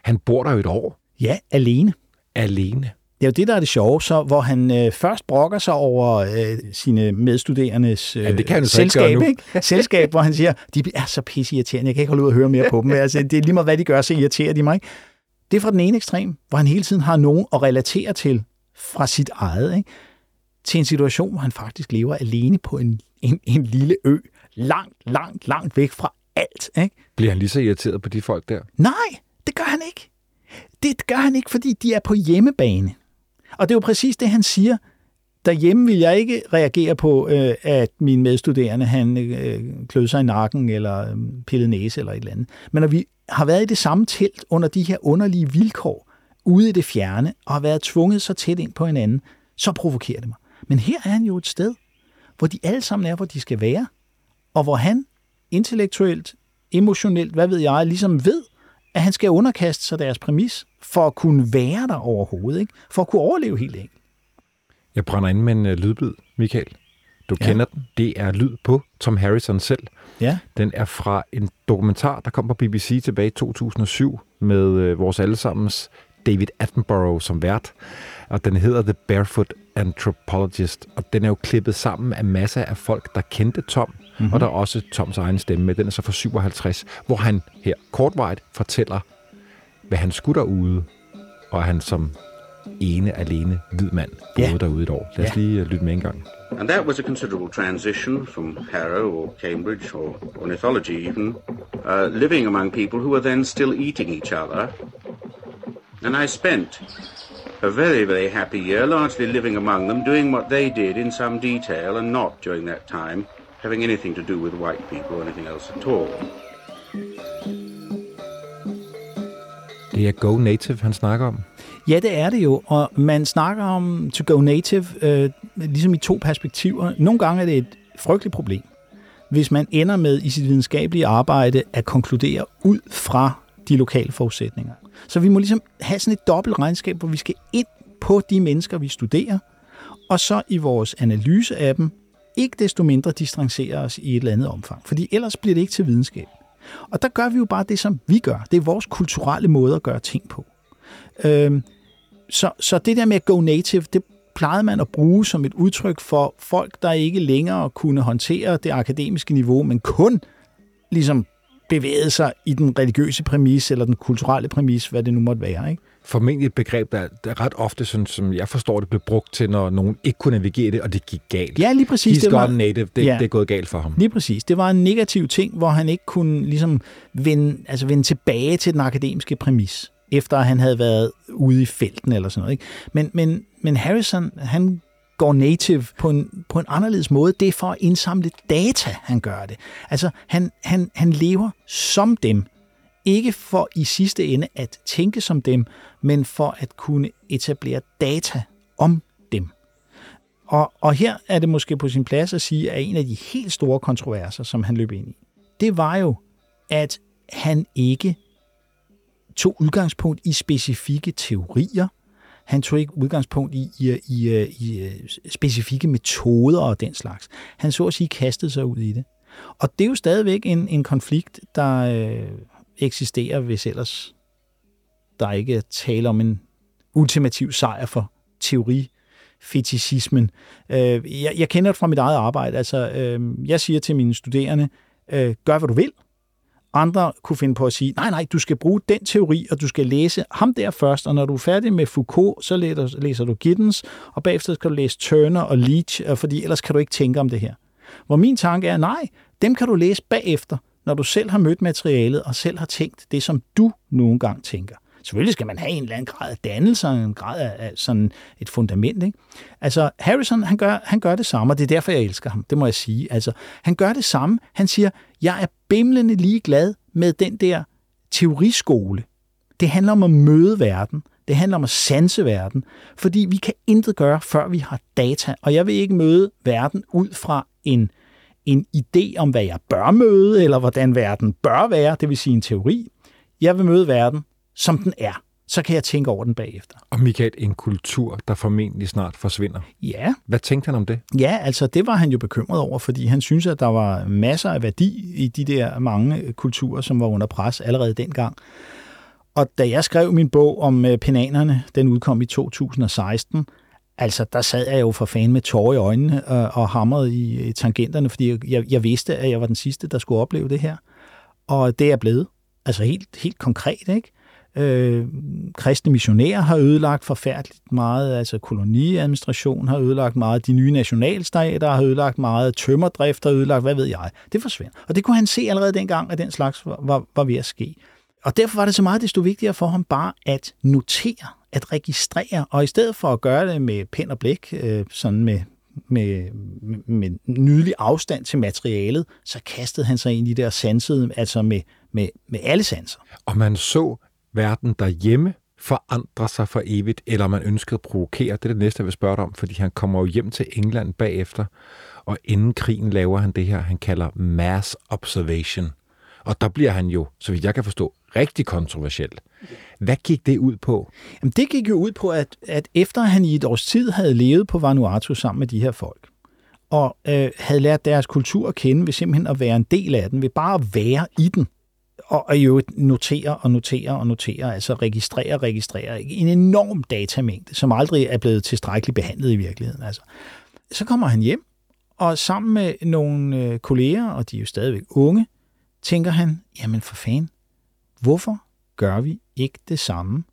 Han bor der jo et år. Ja, alene. Alene. Det er jo det, der er det sjove, så, hvor han øh, først brokker sig over øh, sine medstuderendes øh, Ja, det kan han selskab, ikke ikke? selskab, hvor han siger, de er så pisseirriterende, jeg kan ikke holde ud at høre mere på dem. Altså, det er lige meget, hvad de gør, så irriterer de mig. Ikke? Det er fra den ene ekstrem, hvor han hele tiden har nogen at relatere til fra sit eget, ikke? Til en situation, hvor han faktisk lever alene på en, en, en lille ø, langt, langt, langt væk fra alt. Ikke? Bliver han lige så irriteret på de folk der? Nej, det gør han ikke. Det gør han ikke, fordi de er på hjemmebane. Og det er jo præcis det, han siger. Derhjemme vil jeg ikke reagere på, øh, at min medstuderende han øh, klød sig i nakken eller øh, pillede næse eller et eller andet. Men når vi har været i det samme telt under de her underlige vilkår, ude i det fjerne, og har været tvunget så tæt ind på hinanden, så provokerer det mig. Men her er han jo et sted, hvor de alle sammen er, hvor de skal være, og hvor han intellektuelt, emotionelt, hvad ved jeg, ligesom ved, at han skal underkaste sig deres præmis, for at kunne være der overhovedet, ikke? for at kunne overleve helt enkelt. Jeg brænder ind med en uh, lydbid, Michael. Du Ja. ja. kender den. Det er lyd på Tom Harrison selv. Ja. Den er fra en dokumentar, der kom på BBC tilbage i 2007 med øh, vores allesammens David Attenborough som vært. Og den hedder The Barefoot Anthropologist. Og den er jo klippet sammen af masser af folk, der kendte Tom. Mm-hmm. Og der er også Toms egen stemme med. Den er så fra 57, hvor han her kortvarigt fortæller, hvad han skulle derude. Og han som ene alene hvid mand boede Ja. derude et år. Lad os Ja. lige øh, lytte med en gang. And that was a considerable transition from Harrow or Cambridge or ornithology even, uh, living among people who were then still eating each other. And I spent a very, very happy year largely living among them, doing what they did in some detail and not during that time having anything to do with white people or anything else at all. Det er Go Native, han snakker om. Ja, det er det jo, og man snakker om to go native øh, ligesom i to perspektiver. Nogle gange er det et frygteligt problem, hvis man ender med i sit videnskabelige arbejde at konkludere ud fra de lokale forudsætninger. Så vi må ligesom have sådan et dobbelt regnskab, hvor vi skal ind på de mennesker, vi studerer, og så i vores analyse af dem, ikke desto mindre distancere os i et eller andet omfang. Fordi ellers bliver det ikke til videnskab. Og der gør vi jo bare det, som vi gør. Det er vores kulturelle måde at gøre ting på. Øhm, så, så det der med at go native, det plejede man at bruge som et udtryk for folk, der ikke længere kunne håndtere det akademiske niveau, men kun ligesom bevægede sig i den religiøse præmis eller den kulturelle præmis, hvad det nu måtte være. Ikke? formentlig et begreb, der, der ret ofte, sådan, som jeg forstår det, blev brugt til, når nogen ikke kunne navigere det, og det gik galt. Ja, lige præcis. He's det var, native. Det, Ja. det er gået galt for ham. Lige præcis. Det var en negativ ting, hvor han ikke kunne ligesom vende, altså vende tilbage til den akademiske præmis, efter at han havde været ude i felten eller sådan noget. Ikke? Men, men, men Harrison, han går native på en, på en anderledes måde. Det er for at indsamle data, han gør det. Altså, han, han, han lever som dem. Ikke for i sidste ende at tænke som dem, men for at kunne etablere data om dem. Og, og her er det måske på sin plads at sige, at en af de helt store kontroverser, som han løb ind i, det var jo, at han ikke tog udgangspunkt i specifikke teorier. Han tog ikke udgangspunkt i, i, i, i, i specifikke metoder og den slags. Han så at sige kastede sig ud i det. Og det er jo stadigvæk en, en konflikt, der øh, eksisterer, hvis ellers der ikke er tale om en ultimativ sejr for teori fetishismen. Øh, jeg, jeg kender det fra mit eget arbejde. Altså, øh, jeg siger til mine studerende, øh, gør hvad du vil. Andre kunne finde på at sige, nej, nej, du skal bruge den teori, og du skal læse ham der først, og når du er færdig med Foucault, så læser, du Giddens, og bagefter skal du læse Turner og Leach, fordi ellers kan du ikke tænke om det her. Hvor min tanke er, nej, dem kan du læse bagefter, når du selv har mødt materialet, og selv har tænkt det, som du nogle gange tænker. Selvfølgelig skal man have en eller anden grad af dannelse, en grad af, af sådan et fundament. Ikke? Altså, Harrison, han gør, han gør det samme, og det er derfor, jeg elsker ham. Det må jeg sige. Altså, han gør det samme. Han siger, jeg er bimlende ligeglad med den der teoriskole. Det handler om at møde verden. Det handler om at sanse verden. Fordi vi kan intet gøre, før vi har data. Og jeg vil ikke møde verden ud fra en, en idé om, hvad jeg bør møde, eller hvordan verden bør være, det vil sige en teori. Jeg vil møde verden, som den er. Så kan jeg tænke over den bagefter. Og Michael, en kultur, der formentlig snart forsvinder. Ja, Hvad tænkte han om det? Ja, altså det var han jo bekymret over, fordi han synes, at der var masser af værdi i de der mange kulturer, som var under pres allerede dengang. Og da jeg skrev min bog om øh, penanerne, den udkom i 2016, altså der sad jeg jo for fan med tårer i øjnene og, og hamrede i, i tangenterne, fordi jeg, jeg vidste, at jeg var den sidste, der skulle opleve det her. Og det er blevet. Altså helt, helt konkret, ikke? Øh, kristne missionærer har ødelagt forfærdeligt meget, altså koloniadministration har ødelagt meget, de nye nationalstater har ødelagt meget, tømmerdrift har ødelagt, hvad ved jeg. Det forsvinder. Og det kunne han se allerede dengang, at den slags var, var, var ved at ske. Og derfor var det så meget desto vigtigere for ham bare at notere, at registrere, og i stedet for at gøre det med pen og blæk, øh, sådan med, med, med nydelig afstand til materialet, så kastede han sig ind i det og sansede, altså med, med, med alle sanser. Og man så verden derhjemme forandrer sig for evigt, eller man ønskede at provokere. Det er det næste, jeg vil spørge dig om, fordi han kommer jo hjem til England bagefter, og inden krigen laver han det her, han kalder mass observation. Og der bliver han jo, så vidt jeg kan forstå, rigtig kontroversiel. Hvad gik det ud på? Jamen, det gik jo ud på, at, at efter han i et års tid havde levet på Vanuatu sammen med de her folk, og øh, havde lært deres kultur at kende ved simpelthen at være en del af den, ved bare at være i den, og, og jo notere og notere og notere, altså registrere og registrere. En enorm datamængde, som aldrig er blevet tilstrækkeligt behandlet i virkeligheden. Altså. Så kommer han hjem, og sammen med nogle øh, kolleger, og de er jo stadigvæk unge, tænker han, jamen for fanden, hvorfor gør vi ikke det samme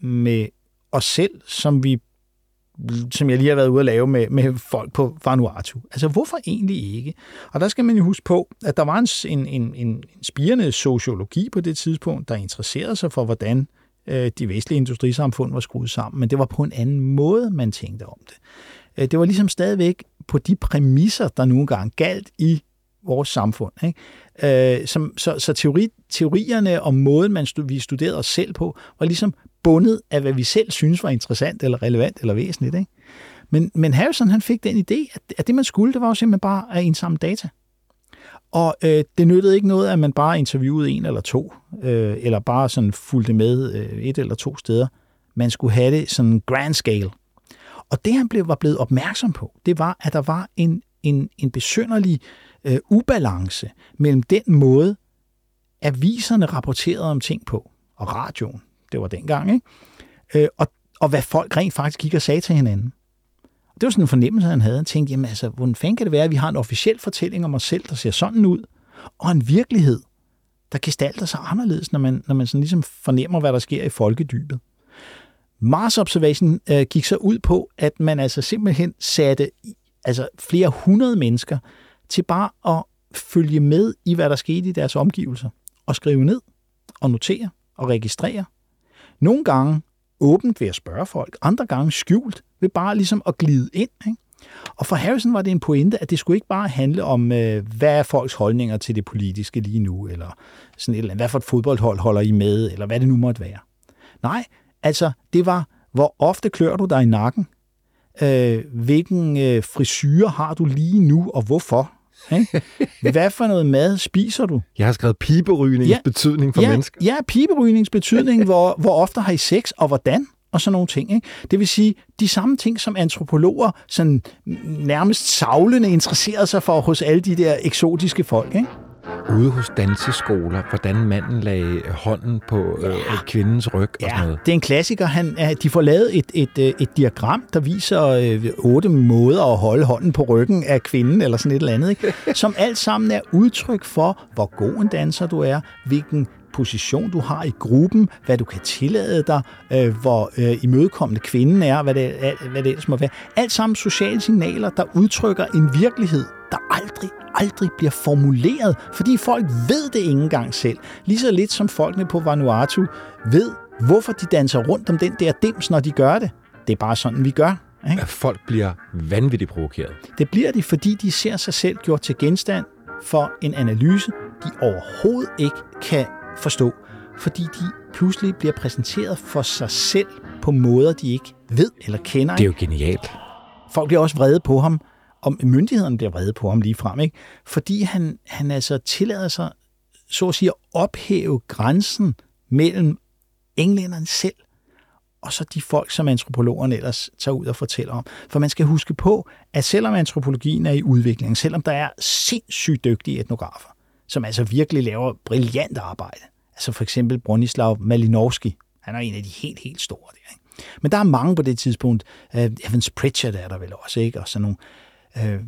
med os selv, som vi som jeg lige har været ude at lave med, med folk på Vanuatu. Altså, hvorfor egentlig ikke? Og der skal man jo huske på, at der var en, en, en, en spirende sociologi på det tidspunkt, der interesserede sig for, hvordan øh, de vestlige industrisamfund var skruet sammen, men det var på en anden måde, man tænkte om det. Øh, det var ligesom stadigvæk på de præmisser, der nogle gange galt i vores samfund. Ikke? Øh, som, så så teori, teorierne og måden, man stud, vi studerede os selv på, var ligesom bundet af, hvad vi selv synes var interessant eller relevant eller væsentligt. Ikke? Men, men Harrison han fik den idé, at, at det man skulle, det var jo simpelthen bare at indsamle data. Og øh, det nyttede ikke noget, at man bare interviewede en eller to, øh, eller bare sådan fulgte med øh, et eller to steder. Man skulle have det sådan grand scale. Og det han blev, var blevet opmærksom på, det var, at der var en, en, en besynderlig øh, ubalance mellem den måde, aviserne rapporterede om ting på, og radioen, det var dengang, ikke? Øh, og, og hvad folk rent faktisk gik og sagde til hinanden. Det var sådan en fornemmelse, han havde. Han tænkte, jamen altså, hvordan fanden kan det være, at vi har en officiel fortælling om os selv, der ser sådan ud, og en virkelighed, der gestalter sig anderledes, når man, når man sådan ligesom fornemmer, hvad der sker i folkedybet. Mars Observation øh, gik så ud på, at man altså simpelthen satte altså flere hundrede mennesker til bare at følge med i, hvad der skete i deres omgivelser, og skrive ned, og notere, og registrere. Nogle gange åbent ved at spørge folk, andre gange skjult ved bare ligesom at glide ind. Ikke? Og for Harrison var det en pointe, at det skulle ikke bare handle om, øh, hvad er folks holdninger til det politiske lige nu, eller sådan et eller andet, hvad for et fodboldhold holder I med, eller hvad det nu måtte være. Nej, altså det var, hvor ofte klør du dig i nakken? Øh, hvilken øh, frisyr har du lige nu, og hvorfor? Ikke? Hvad for noget mad spiser du? Jeg har skrevet piberygningens ja, betydning for ja, mennesker. Ja, piberygningens betydning, hvor, hvor ofte har I sex, og hvordan? og sådan nogle ting. Ikke? Det vil sige, de samme ting, som antropologer sådan nærmest savlende interesserede sig for hos alle de der eksotiske folk. Ikke? Ude hos danseskoler, hvordan manden lagde hånden på øh, kvindens ryg ja, og sådan noget. det er en klassiker. Han, de får lavet et, et, øh, et diagram, der viser øh, otte måder at holde hånden på ryggen af kvinden, eller sådan et eller andet, ikke? som alt sammen er udtryk for, hvor god en danser du er, hvilken position du har i gruppen, hvad du kan tillade dig, øh, hvor øh, imødekommende kvinden er, hvad det, hvad det ellers må være. Alt sammen sociale signaler, der udtrykker en virkelighed, der aldrig, aldrig bliver formuleret, fordi folk ved det ikke engang selv. Lige så lidt som folkene på Vanuatu ved, hvorfor de danser rundt om den der dims, når de gør det. Det er bare sådan, vi gør. Ikke? At folk bliver vanvittigt provokeret. Det bliver de, fordi de ser sig selv gjort til genstand for en analyse, de overhovedet ikke kan forstå, fordi de pludselig bliver præsenteret for sig selv på måder, de ikke ved eller kender. Det er jo genialt. Folk bliver også vrede på ham, og myndighederne bliver vrede på ham lige frem, ikke? fordi han, han altså tillader sig, så at sige, at ophæve grænsen mellem englænderne selv og så de folk, som antropologerne ellers tager ud og fortæller om. For man skal huske på, at selvom antropologien er i udvikling, selvom der er sindssygt dygtige etnografer, som altså virkelig laver brilliant arbejde, Altså for eksempel Bronislav Malinowski. Han er en af de helt, helt store der. Ikke? Men der er mange på det tidspunkt. Uh, Evans Pritchard er der vel også, ikke? Og sådan nogle Øh,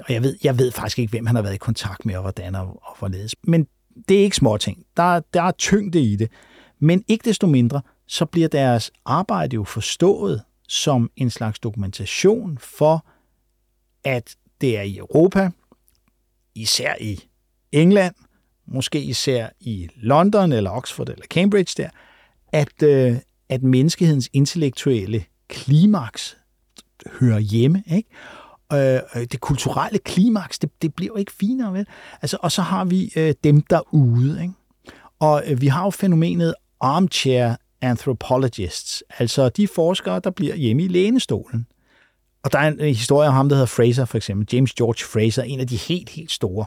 og jeg ved, jeg ved faktisk ikke, hvem han har været i kontakt med, og hvordan og, og hvorledes. Men det er ikke små ting. Der, der er tyngde i det. Men ikke desto mindre, så bliver deres arbejde jo forstået som en slags dokumentation for, at det er i Europa, især i England, måske især i London eller Oxford eller Cambridge der, at, øh, at menneskehedens intellektuelle klimaks hører hjemme. Ikke? Øh, øh, det kulturelle klimaks, det, det bliver jo ikke finere, vel? Altså, og så har vi øh, dem derude, ikke? Og øh, vi har jo fænomenet armchair anthropologists, altså de forskere, der bliver hjemme i lænestolen. Og der er en, en historie om ham, der hedder Fraser, for eksempel. James George Fraser, en af de helt, helt store.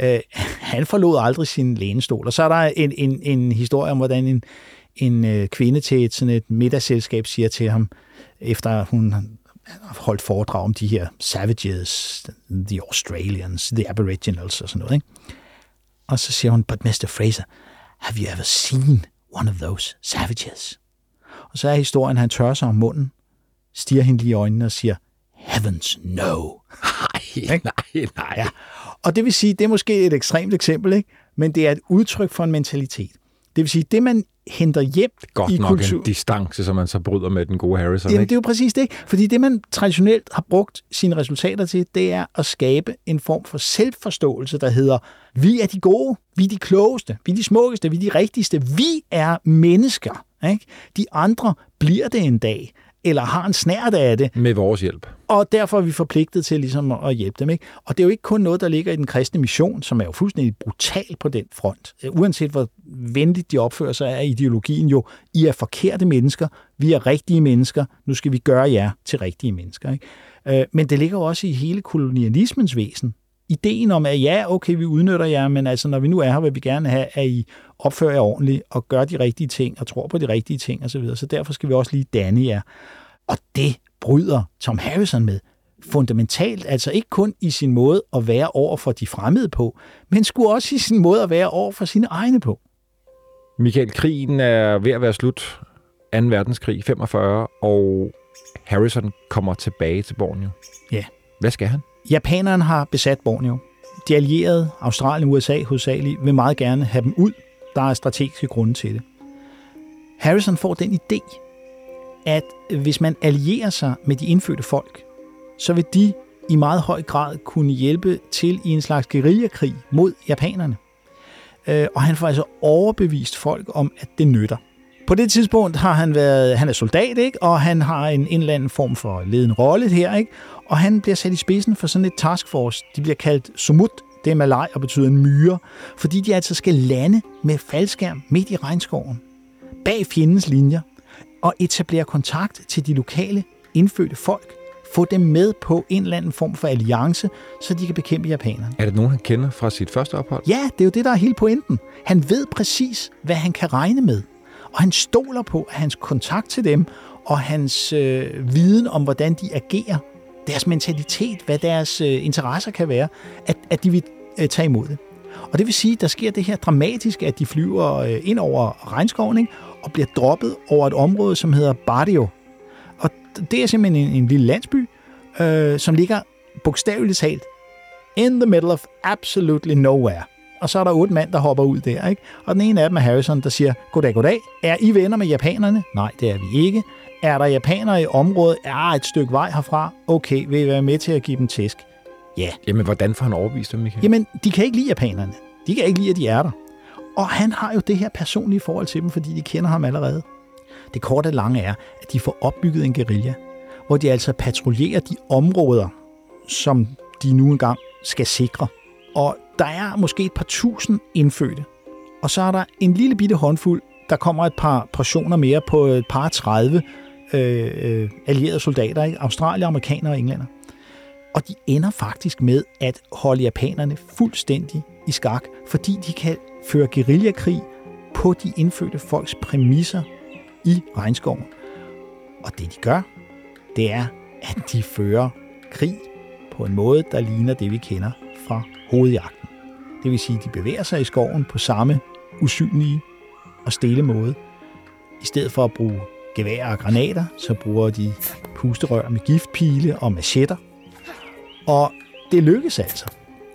Øh, han forlod aldrig sin lænestol. Og så er der en, en, en historie om, hvordan en, en øh, kvinde til et, sådan et middagsselskab siger til ham, efter hun har holdt foredrag om de her savages, the Australians, the Aboriginals og sådan noget. Ikke? Og så siger hun, but Mr. Fraser, have you ever seen one of those savages? Og så er historien, han tørrer sig om munden, stiger hende lige i øjnene og siger, heavens no. Nej, nej, nej. Ja. Og det vil sige, det er måske et ekstremt eksempel, ikke? men det er et udtryk for en mentalitet. Det vil sige, det man henter hjem Godt i nok kultur... en distance, som man så bryder med den gode Harrison. Jamen, ikke? det er jo præcis det. Fordi det, man traditionelt har brugt sine resultater til, det er at skabe en form for selvforståelse, der hedder, vi er de gode, vi er de klogeste, vi er de smukkeste, vi er de rigtigste, vi er mennesker. Ikke? De andre bliver det en dag eller har en snært af det. Med vores hjælp. Og derfor er vi forpligtet til ligesom at hjælpe dem. Ikke? Og det er jo ikke kun noget, der ligger i den kristne mission, som er jo fuldstændig brutal på den front. Uanset hvor venligt de opfører sig, er ideologien jo, I er forkerte mennesker, vi er rigtige mennesker, nu skal vi gøre jer til rigtige mennesker. Ikke? Øh, men det ligger jo også i hele kolonialismens væsen. Ideen om, at ja, okay, vi udnytter jer, men altså, når vi nu er her, vil vi gerne have, at I opfører jer ordentligt og gør de rigtige ting og tror på de rigtige ting osv. Så, videre. så derfor skal vi også lige danne jer. Og det bryder Tom Harrison med fundamentalt, altså ikke kun i sin måde at være over for de fremmede på, men skulle også i sin måde at være over for sine egne på. Michael, krigen er ved at være slut. 2. verdenskrig, 45, og Harrison kommer tilbage til Borneo. Ja. Hvad skal han? Japanerne har besat Borneo. De allierede, Australien og USA hovedsageligt, vil meget gerne have dem ud. Der er strategiske grunde til det. Harrison får den idé, at hvis man allierer sig med de indfødte folk, så vil de i meget høj grad kunne hjælpe til i en slags guerillakrig mod japanerne. Øh, og han får altså overbevist folk om, at det nytter. På det tidspunkt har han været, han er soldat, ikke? og han har en, en eller anden form for ledende rolle her, ikke? og han bliver sat i spidsen for sådan et taskforce. De bliver kaldt Sumut, det er malaj og betyder en myre, fordi de altså skal lande med faldskærm midt i regnskoven, bag fjendens linjer, og etablere kontakt til de lokale indfødte folk, få dem med på en eller anden form for alliance, så de kan bekæmpe japanerne. Er det nogen, han kender fra sit første ophold? Ja, det er jo det, der er hele pointen. Han ved præcis, hvad han kan regne med. Og han stoler på, at hans kontakt til dem og hans øh, viden om, hvordan de agerer, deres mentalitet, hvad deres øh, interesser kan være, at, at de vil øh, tage imod det. Og det vil sige, at der sker det her dramatiske, at de flyver øh, ind over regnskoven ikke? og bliver droppet over et område, som hedder Barrio. Og det er simpelthen en, en lille landsby, øh, som ligger bogstaveligt talt in the middle of absolutely nowhere. Og så er der otte mand, der hopper ud der, ikke? Og den ene af dem er Harrison, der siger, goddag, goddag. Er I venner med japanerne? Nej, det er vi ikke. Er der japanere i området? Er et stykke vej herfra? Okay, vil I være med til at give dem tæsk? Ja. Jamen, hvordan får han overbevist dem, Michael? Jamen, de kan ikke lide japanerne. De kan ikke lide, at de er der. Og han har jo det her personlige forhold til dem, fordi de kender ham allerede. Det korte og lange er, at de får opbygget en guerilla, hvor de altså patruljerer de områder, som de nu engang skal sikre. Og der er måske et par tusind indfødte. Og så er der en lille bitte håndfuld, der kommer et par portioner mere på et par 30 øh, øh, allierede soldater, ikke? australier, amerikanere og englænder. Og de ender faktisk med at holde japanerne fuldstændig i skak, fordi de kan føre guerillakrig på de indfødte folks præmisser i regnskoven. Og det de gør, det er, at de fører krig på en måde, der ligner det, vi kender fra hovedjagt. Det vil sige, at de bevæger sig i skoven på samme usynlige og stille måde. I stedet for at bruge gevær og granater, så bruger de pusterør med giftpile og machetter. Og det lykkes altså.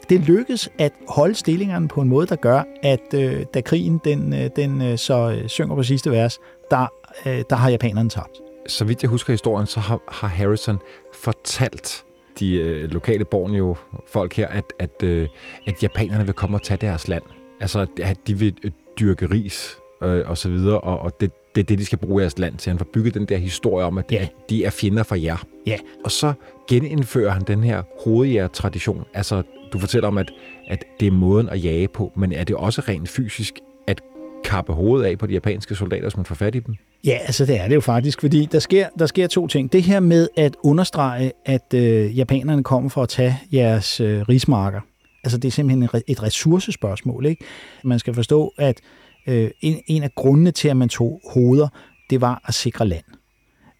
Det lykkes at holde stillingerne på en måde, der gør, at øh, da krigen den, øh, den øh, så øh, synger på sidste vers, der, øh, der har japanerne tabt. Så vidt jeg husker historien, så har, har Harrison fortalt de øh, lokale Borneo-folk her, at, at, øh, at japanerne vil komme og tage deres land. Altså, at de vil øh, dyrke ris øh, og så videre, og, og det, det er det, de skal bruge deres land til. Han får bygget den der historie om, at Ja. de er fjender for jer. Ja, Og så genindfører han den her hovedjæger-tradition. Altså, du fortæller om, at, at det er måden at jage på, men er det også rent fysisk at kappe hovedet af på de japanske soldater, hvis man får fat i dem? Ja, altså det er det jo faktisk, fordi der sker, der sker to ting. Det her med at understrege, at øh, japanerne kommer for at tage jeres øh, rismarker. Altså det er simpelthen et, et ressourcespørgsmål. Ikke? Man skal forstå, at øh, en, en af grundene til, at man tog hoveder, det var at sikre land.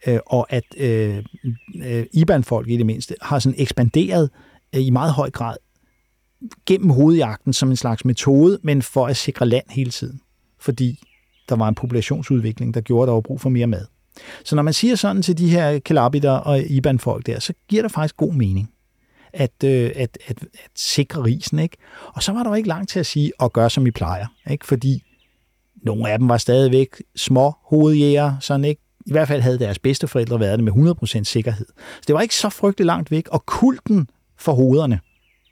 Øh, og at øh, øh, Iban-folk i det mindste har sådan ekspanderet øh, i meget høj grad gennem hovedjagten som en slags metode, men for at sikre land hele tiden. Fordi der var en populationsudvikling, der gjorde, at der var brug for mere mad. Så når man siger sådan til de her kalabiter og Iban-folk der, så giver det faktisk god mening at, øh, at, at, at sikre risen. Ikke? Og så var der jo ikke langt til at sige, at gøre som I plejer. Ikke? Fordi nogle af dem var stadigvæk små hovedjæger, sådan ikke? I hvert fald havde deres bedsteforældre været det med 100% sikkerhed. Så det var ikke så frygtelig langt væk. Og kulten for hovederne,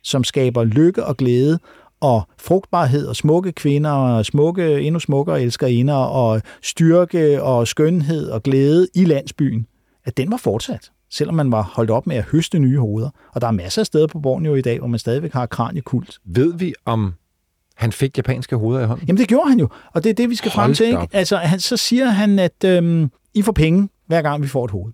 som skaber lykke og glæde og frugtbarhed og smukke kvinder og smukke, endnu smukkere elskerinder og styrke og skønhed og glæde i landsbyen, at den var fortsat, selvom man var holdt op med at høste nye hoveder. Og der er masser af steder på Borneo i dag, hvor man stadigvæk har kraniekult. Ved vi, om han fik japanske hoveder i hånden? Jamen det gjorde han jo, og det er det, vi skal Hold frem til. Ikke? Altså, han, så siger han, at øhm, I får penge, hver gang vi får et hoved.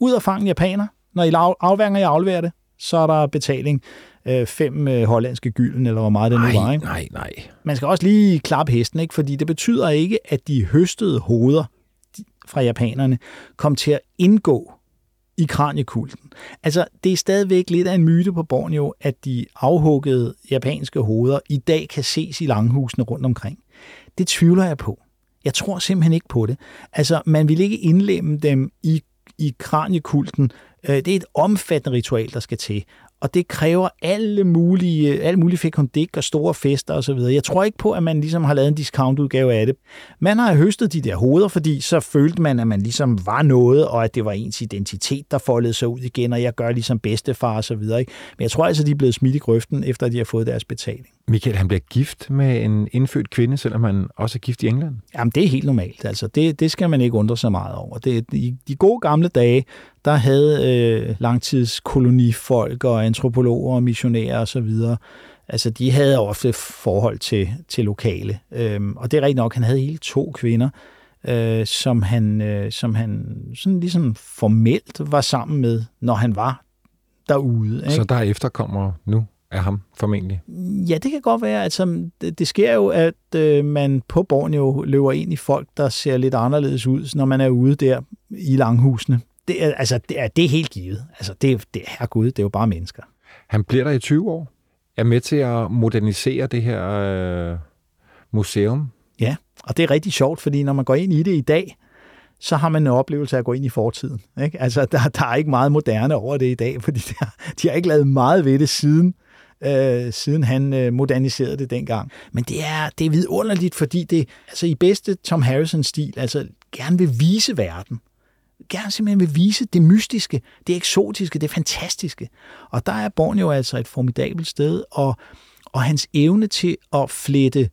Ud og fange japaner. Når I afværger, I afleverer det, så er der betaling øh, fem øh, hollandske gylden, eller hvor meget det nu var. Nej, Ikke? nej, nej. Man skal også lige klappe hesten, ikke? fordi det betyder ikke, at de høstede hoveder de- fra japanerne kom til at indgå i kraniekulten. Altså, det er stadigvæk lidt af en myte på Borneo, at de afhuggede japanske hoveder i dag kan ses i langhusene rundt omkring. Det tvivler jeg på. Jeg tror simpelthen ikke på det. Altså, man vil ikke indlemme dem i, i kraniekulten. Øh, Det er et omfattende ritual, der skal til. Og det kræver alle mulige, alle mulige fekundik og store fester osv. Jeg tror ikke på, at man ligesom har lavet en discountudgave af det. Man har høstet de der hoveder, fordi så følte man, at man ligesom var noget, og at det var ens identitet, der foldede sig ud igen, og jeg gør ligesom bedstefar og så videre. Ikke? Men jeg tror altså, de er blevet smidt i grøften, efter de har fået deres betaling. Michael, han bliver gift med en indfødt kvinde, selvom han også er gift i England. Jamen, det er helt normalt. Altså, det, det skal man ikke undre sig meget over. Det, i de gode gamle dage, der havde øh, langtidskolonifolk og antropologer og missionærer osv., altså, de havde ofte forhold til, til lokale. Øhm, og det er rigtigt nok, han havde hele to kvinder, øh, som han, øh, som han sådan ligesom formelt var sammen med, når han var derude. Ikke? Så der er efterkommere nu af ham, formentlig. Ja, det kan godt være. Altså, det, det sker jo, at øh, man på Borneo løber ind i folk, der ser lidt anderledes ud, når man er ude der i langhusene. Det altså, det er, det er helt givet. Altså, det, det er gud, det er jo bare mennesker. Han bliver der i 20 år. Er med til at modernisere det her øh, museum. Ja, og det er rigtig sjovt, fordi når man går ind i det i dag, så har man en oplevelse af at gå ind i fortiden. Ikke? Altså, der, der er ikke meget moderne over det i dag, fordi der, de har ikke lavet meget ved det siden, øh, siden han øh, moderniserede det dengang. Men det er, det er vidunderligt, fordi det altså i bedste Tom Harrison-stil altså gerne vil vise verden. Gerne simpelthen vil vise det mystiske, det eksotiske, det fantastiske. Og der er Borneo altså et formidabelt sted, og, og hans evne til at flette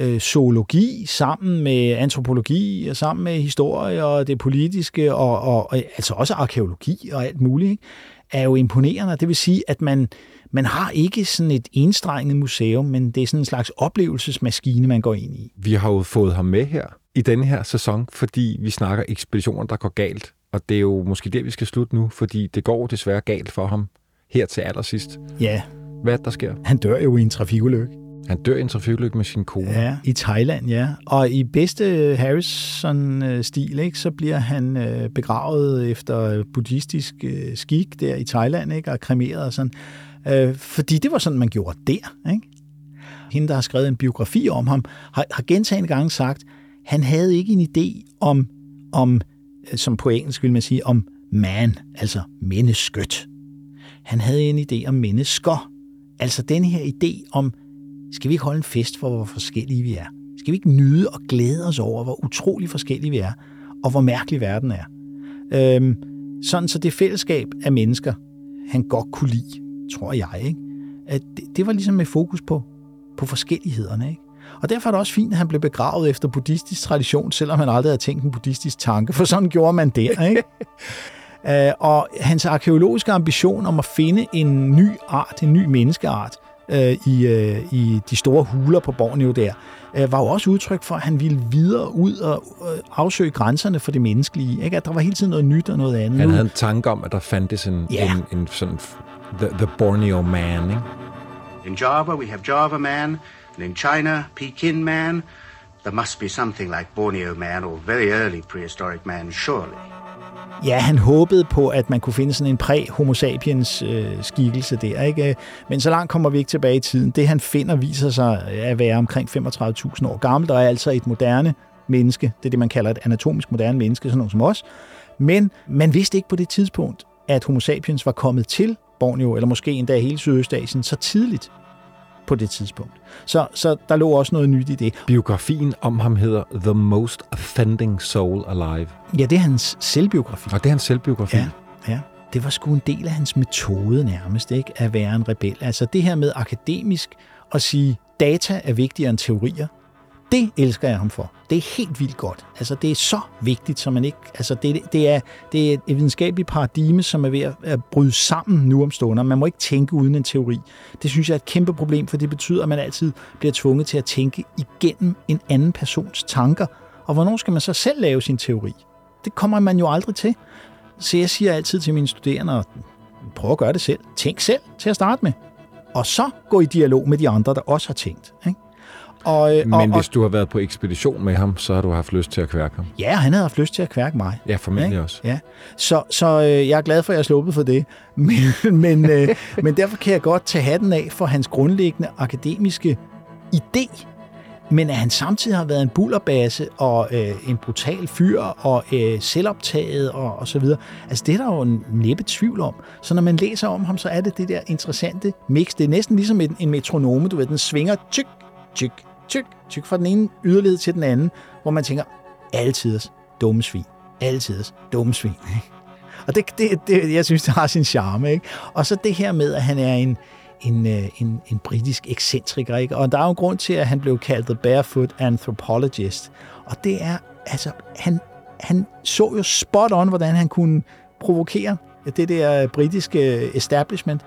øh, zoologi sammen med antropologi og sammen med historie og det politiske og, og, og altså også arkeologi og alt muligt, ikke? er jo imponerende. Det vil sige, at man, man har ikke sådan et enstrenget museum, men det er sådan en slags oplevelsesmaskine, man går ind i. Vi har jo fået ham med her i denne her sæson, fordi vi snakker ekspeditioner, der går galt. Og det er jo måske der, vi skal slutte nu, fordi det går desværre galt for ham her til allersidst. Ja, Hvad er der sker? han dør jo i en trafikulykke. Han dør i en trafikulykke med sin kone. Ja, i Thailand, ja. Og i bedste Harrison-stil, ikke, så bliver han øh, begravet efter buddhistisk øh, skik der i Thailand, ikke, og kremeret og sådan. Øh, fordi det var sådan, man gjorde der, ikke? Hende, der har skrevet en biografi om ham, har, har gentagende gange sagt, han havde ikke en idé om, om øh, som på engelsk vil man sige, om man, altså mennesket. Han havde en idé om mennesker. Altså den her idé om, skal vi ikke holde en fest for, hvor forskellige vi er? Skal vi ikke nyde og glæde os over, hvor utrolig forskellige vi er, og hvor mærkelig verden er? Øhm, sådan så det fællesskab af mennesker, han godt kunne lide, tror jeg, ikke? at det, det var ligesom med fokus på, på forskellighederne. Ikke? Og derfor er det også fint, at han blev begravet efter buddhistisk tradition, selvom han aldrig havde tænkt en buddhistisk tanke, for sådan gjorde man der. Ikke? uh, og hans arkeologiske ambition om at finde en ny art, en ny menneskeart, uh, i, uh, i de store huler på Borneo der, uh, var jo også udtryk for, at han ville videre ud og uh, afsøge grænserne for det menneskelige. Ikke? At der var hele tiden noget nyt og noget andet. Han havde en tanke om, at der fandtes en, ja. en, en sådan the, the Borneo man, ikke? In Java, we have Java man, and in China, Pekin man. There must be something like Borneo man or very early prehistoric man, surely. Ja, han håbede på, at man kunne finde sådan en præ-homo sapiens øh, skikkelse der, ikke? Men så langt kommer vi ikke tilbage i tiden. Det, han finder, viser sig øh, at være omkring 35.000 år gammelt, og er altså et moderne menneske. Det er det, man kalder et anatomisk moderne menneske, sådan noget som os. Men man vidste ikke på det tidspunkt, at homo sapiens var kommet til Borneo, eller måske endda hele Sydøstasien, så tidligt på det tidspunkt. Så, så der lå også noget nyt i det. Biografien om ham hedder The Most Offending Soul Alive. Ja, det er hans selvbiografi. Og det er hans selvbiografi. Ja, ja. Det var sgu en del af hans metode nærmest, ikke? At være en rebel. Altså det her med akademisk at sige, data er vigtigere end teorier, det elsker jeg ham for. Det er helt vildt godt. Altså, det er så vigtigt, som man ikke... Altså, det, det, er, det er et videnskabeligt paradigme, som er ved at, at bryde sammen nu om stunder. Man må ikke tænke uden en teori. Det synes jeg er et kæmpe problem, for det betyder, at man altid bliver tvunget til at tænke igennem en anden persons tanker. Og hvornår skal man så selv lave sin teori? Det kommer man jo aldrig til. Så jeg siger altid til mine studerende, prøv at gøre det selv. Tænk selv til at starte med. Og så gå i dialog med de andre, der også har tænkt. Ikke? Og, øh, Men og, hvis du har været på ekspedition med ham, så har du haft lyst til at kværke ham. Ja, han havde haft lyst til at kværke mig. Ja, formentlig ja, også. Ja. Så, så øh, jeg er glad for, at jeg er sluppet for det. Men, men, øh, men derfor kan jeg godt tage hatten af for hans grundlæggende akademiske idé. Men at han samtidig har været en bullerbase og øh, en brutal fyr og øh, selvoptaget og, og så videre. Altså det er der jo en næppe tvivl om. Så når man læser om ham, så er det det der interessante mix. Det er næsten ligesom en, en metronome, du ved, den svinger tyk, tyk, tyk, tyk fra den ene yderlighed til den anden, hvor man tænker, altiders dumme svin. Altiders dumme svin. Og det, det, det, jeg synes, det har sin charme. Ikke? Og så det her med, at han er en, en, øh, en, en britisk ekscentriker. Ikke? Og der er jo en grund til, at han blev kaldt The Barefoot Anthropologist. Og det er, altså, han, han så jo spot on, hvordan han kunne provokere det der britiske establishment.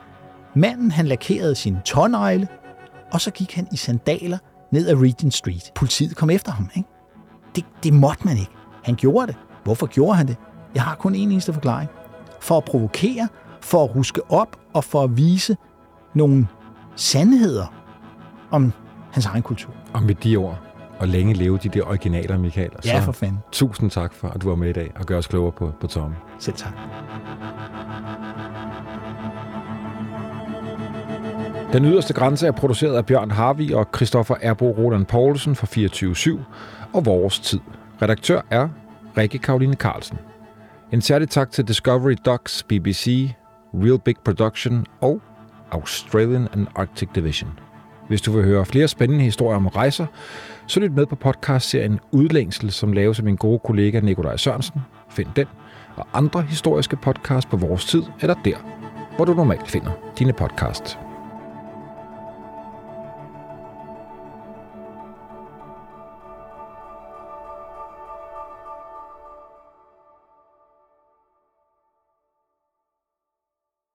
Manden, han lakerede sin tånegle, og så gik han i sandaler ned ad Regent Street. Politiet kom efter ham. Ikke? Det, det måtte man ikke. Han gjorde det. Hvorfor gjorde han det? Jeg har kun en eneste forklaring. For at provokere, for at ruske op og for at vise nogle sandheder om hans egen kultur. Og med de ord, og længe leve de der originaler, Michael. Ja, for fanden. Tusind tak for, at du var med i dag og gør os klogere på, på Tommy. Selv tak. Den yderste grænse er produceret af Bjørn Harvi og Christoffer Erbo Roland Poulsen fra 24 og Vores Tid. Redaktør er Rikke Karoline Carlsen. En særlig tak til Discovery Docs, BBC, Real Big Production og Australian and Arctic Division. Hvis du vil høre flere spændende historier om rejser, så lyt med på podcastserien Udlængsel, som laves af min gode kollega Nikolaj Sørensen. Find den og andre historiske podcasts på vores tid, eller der, hvor du normalt finder dine podcasts.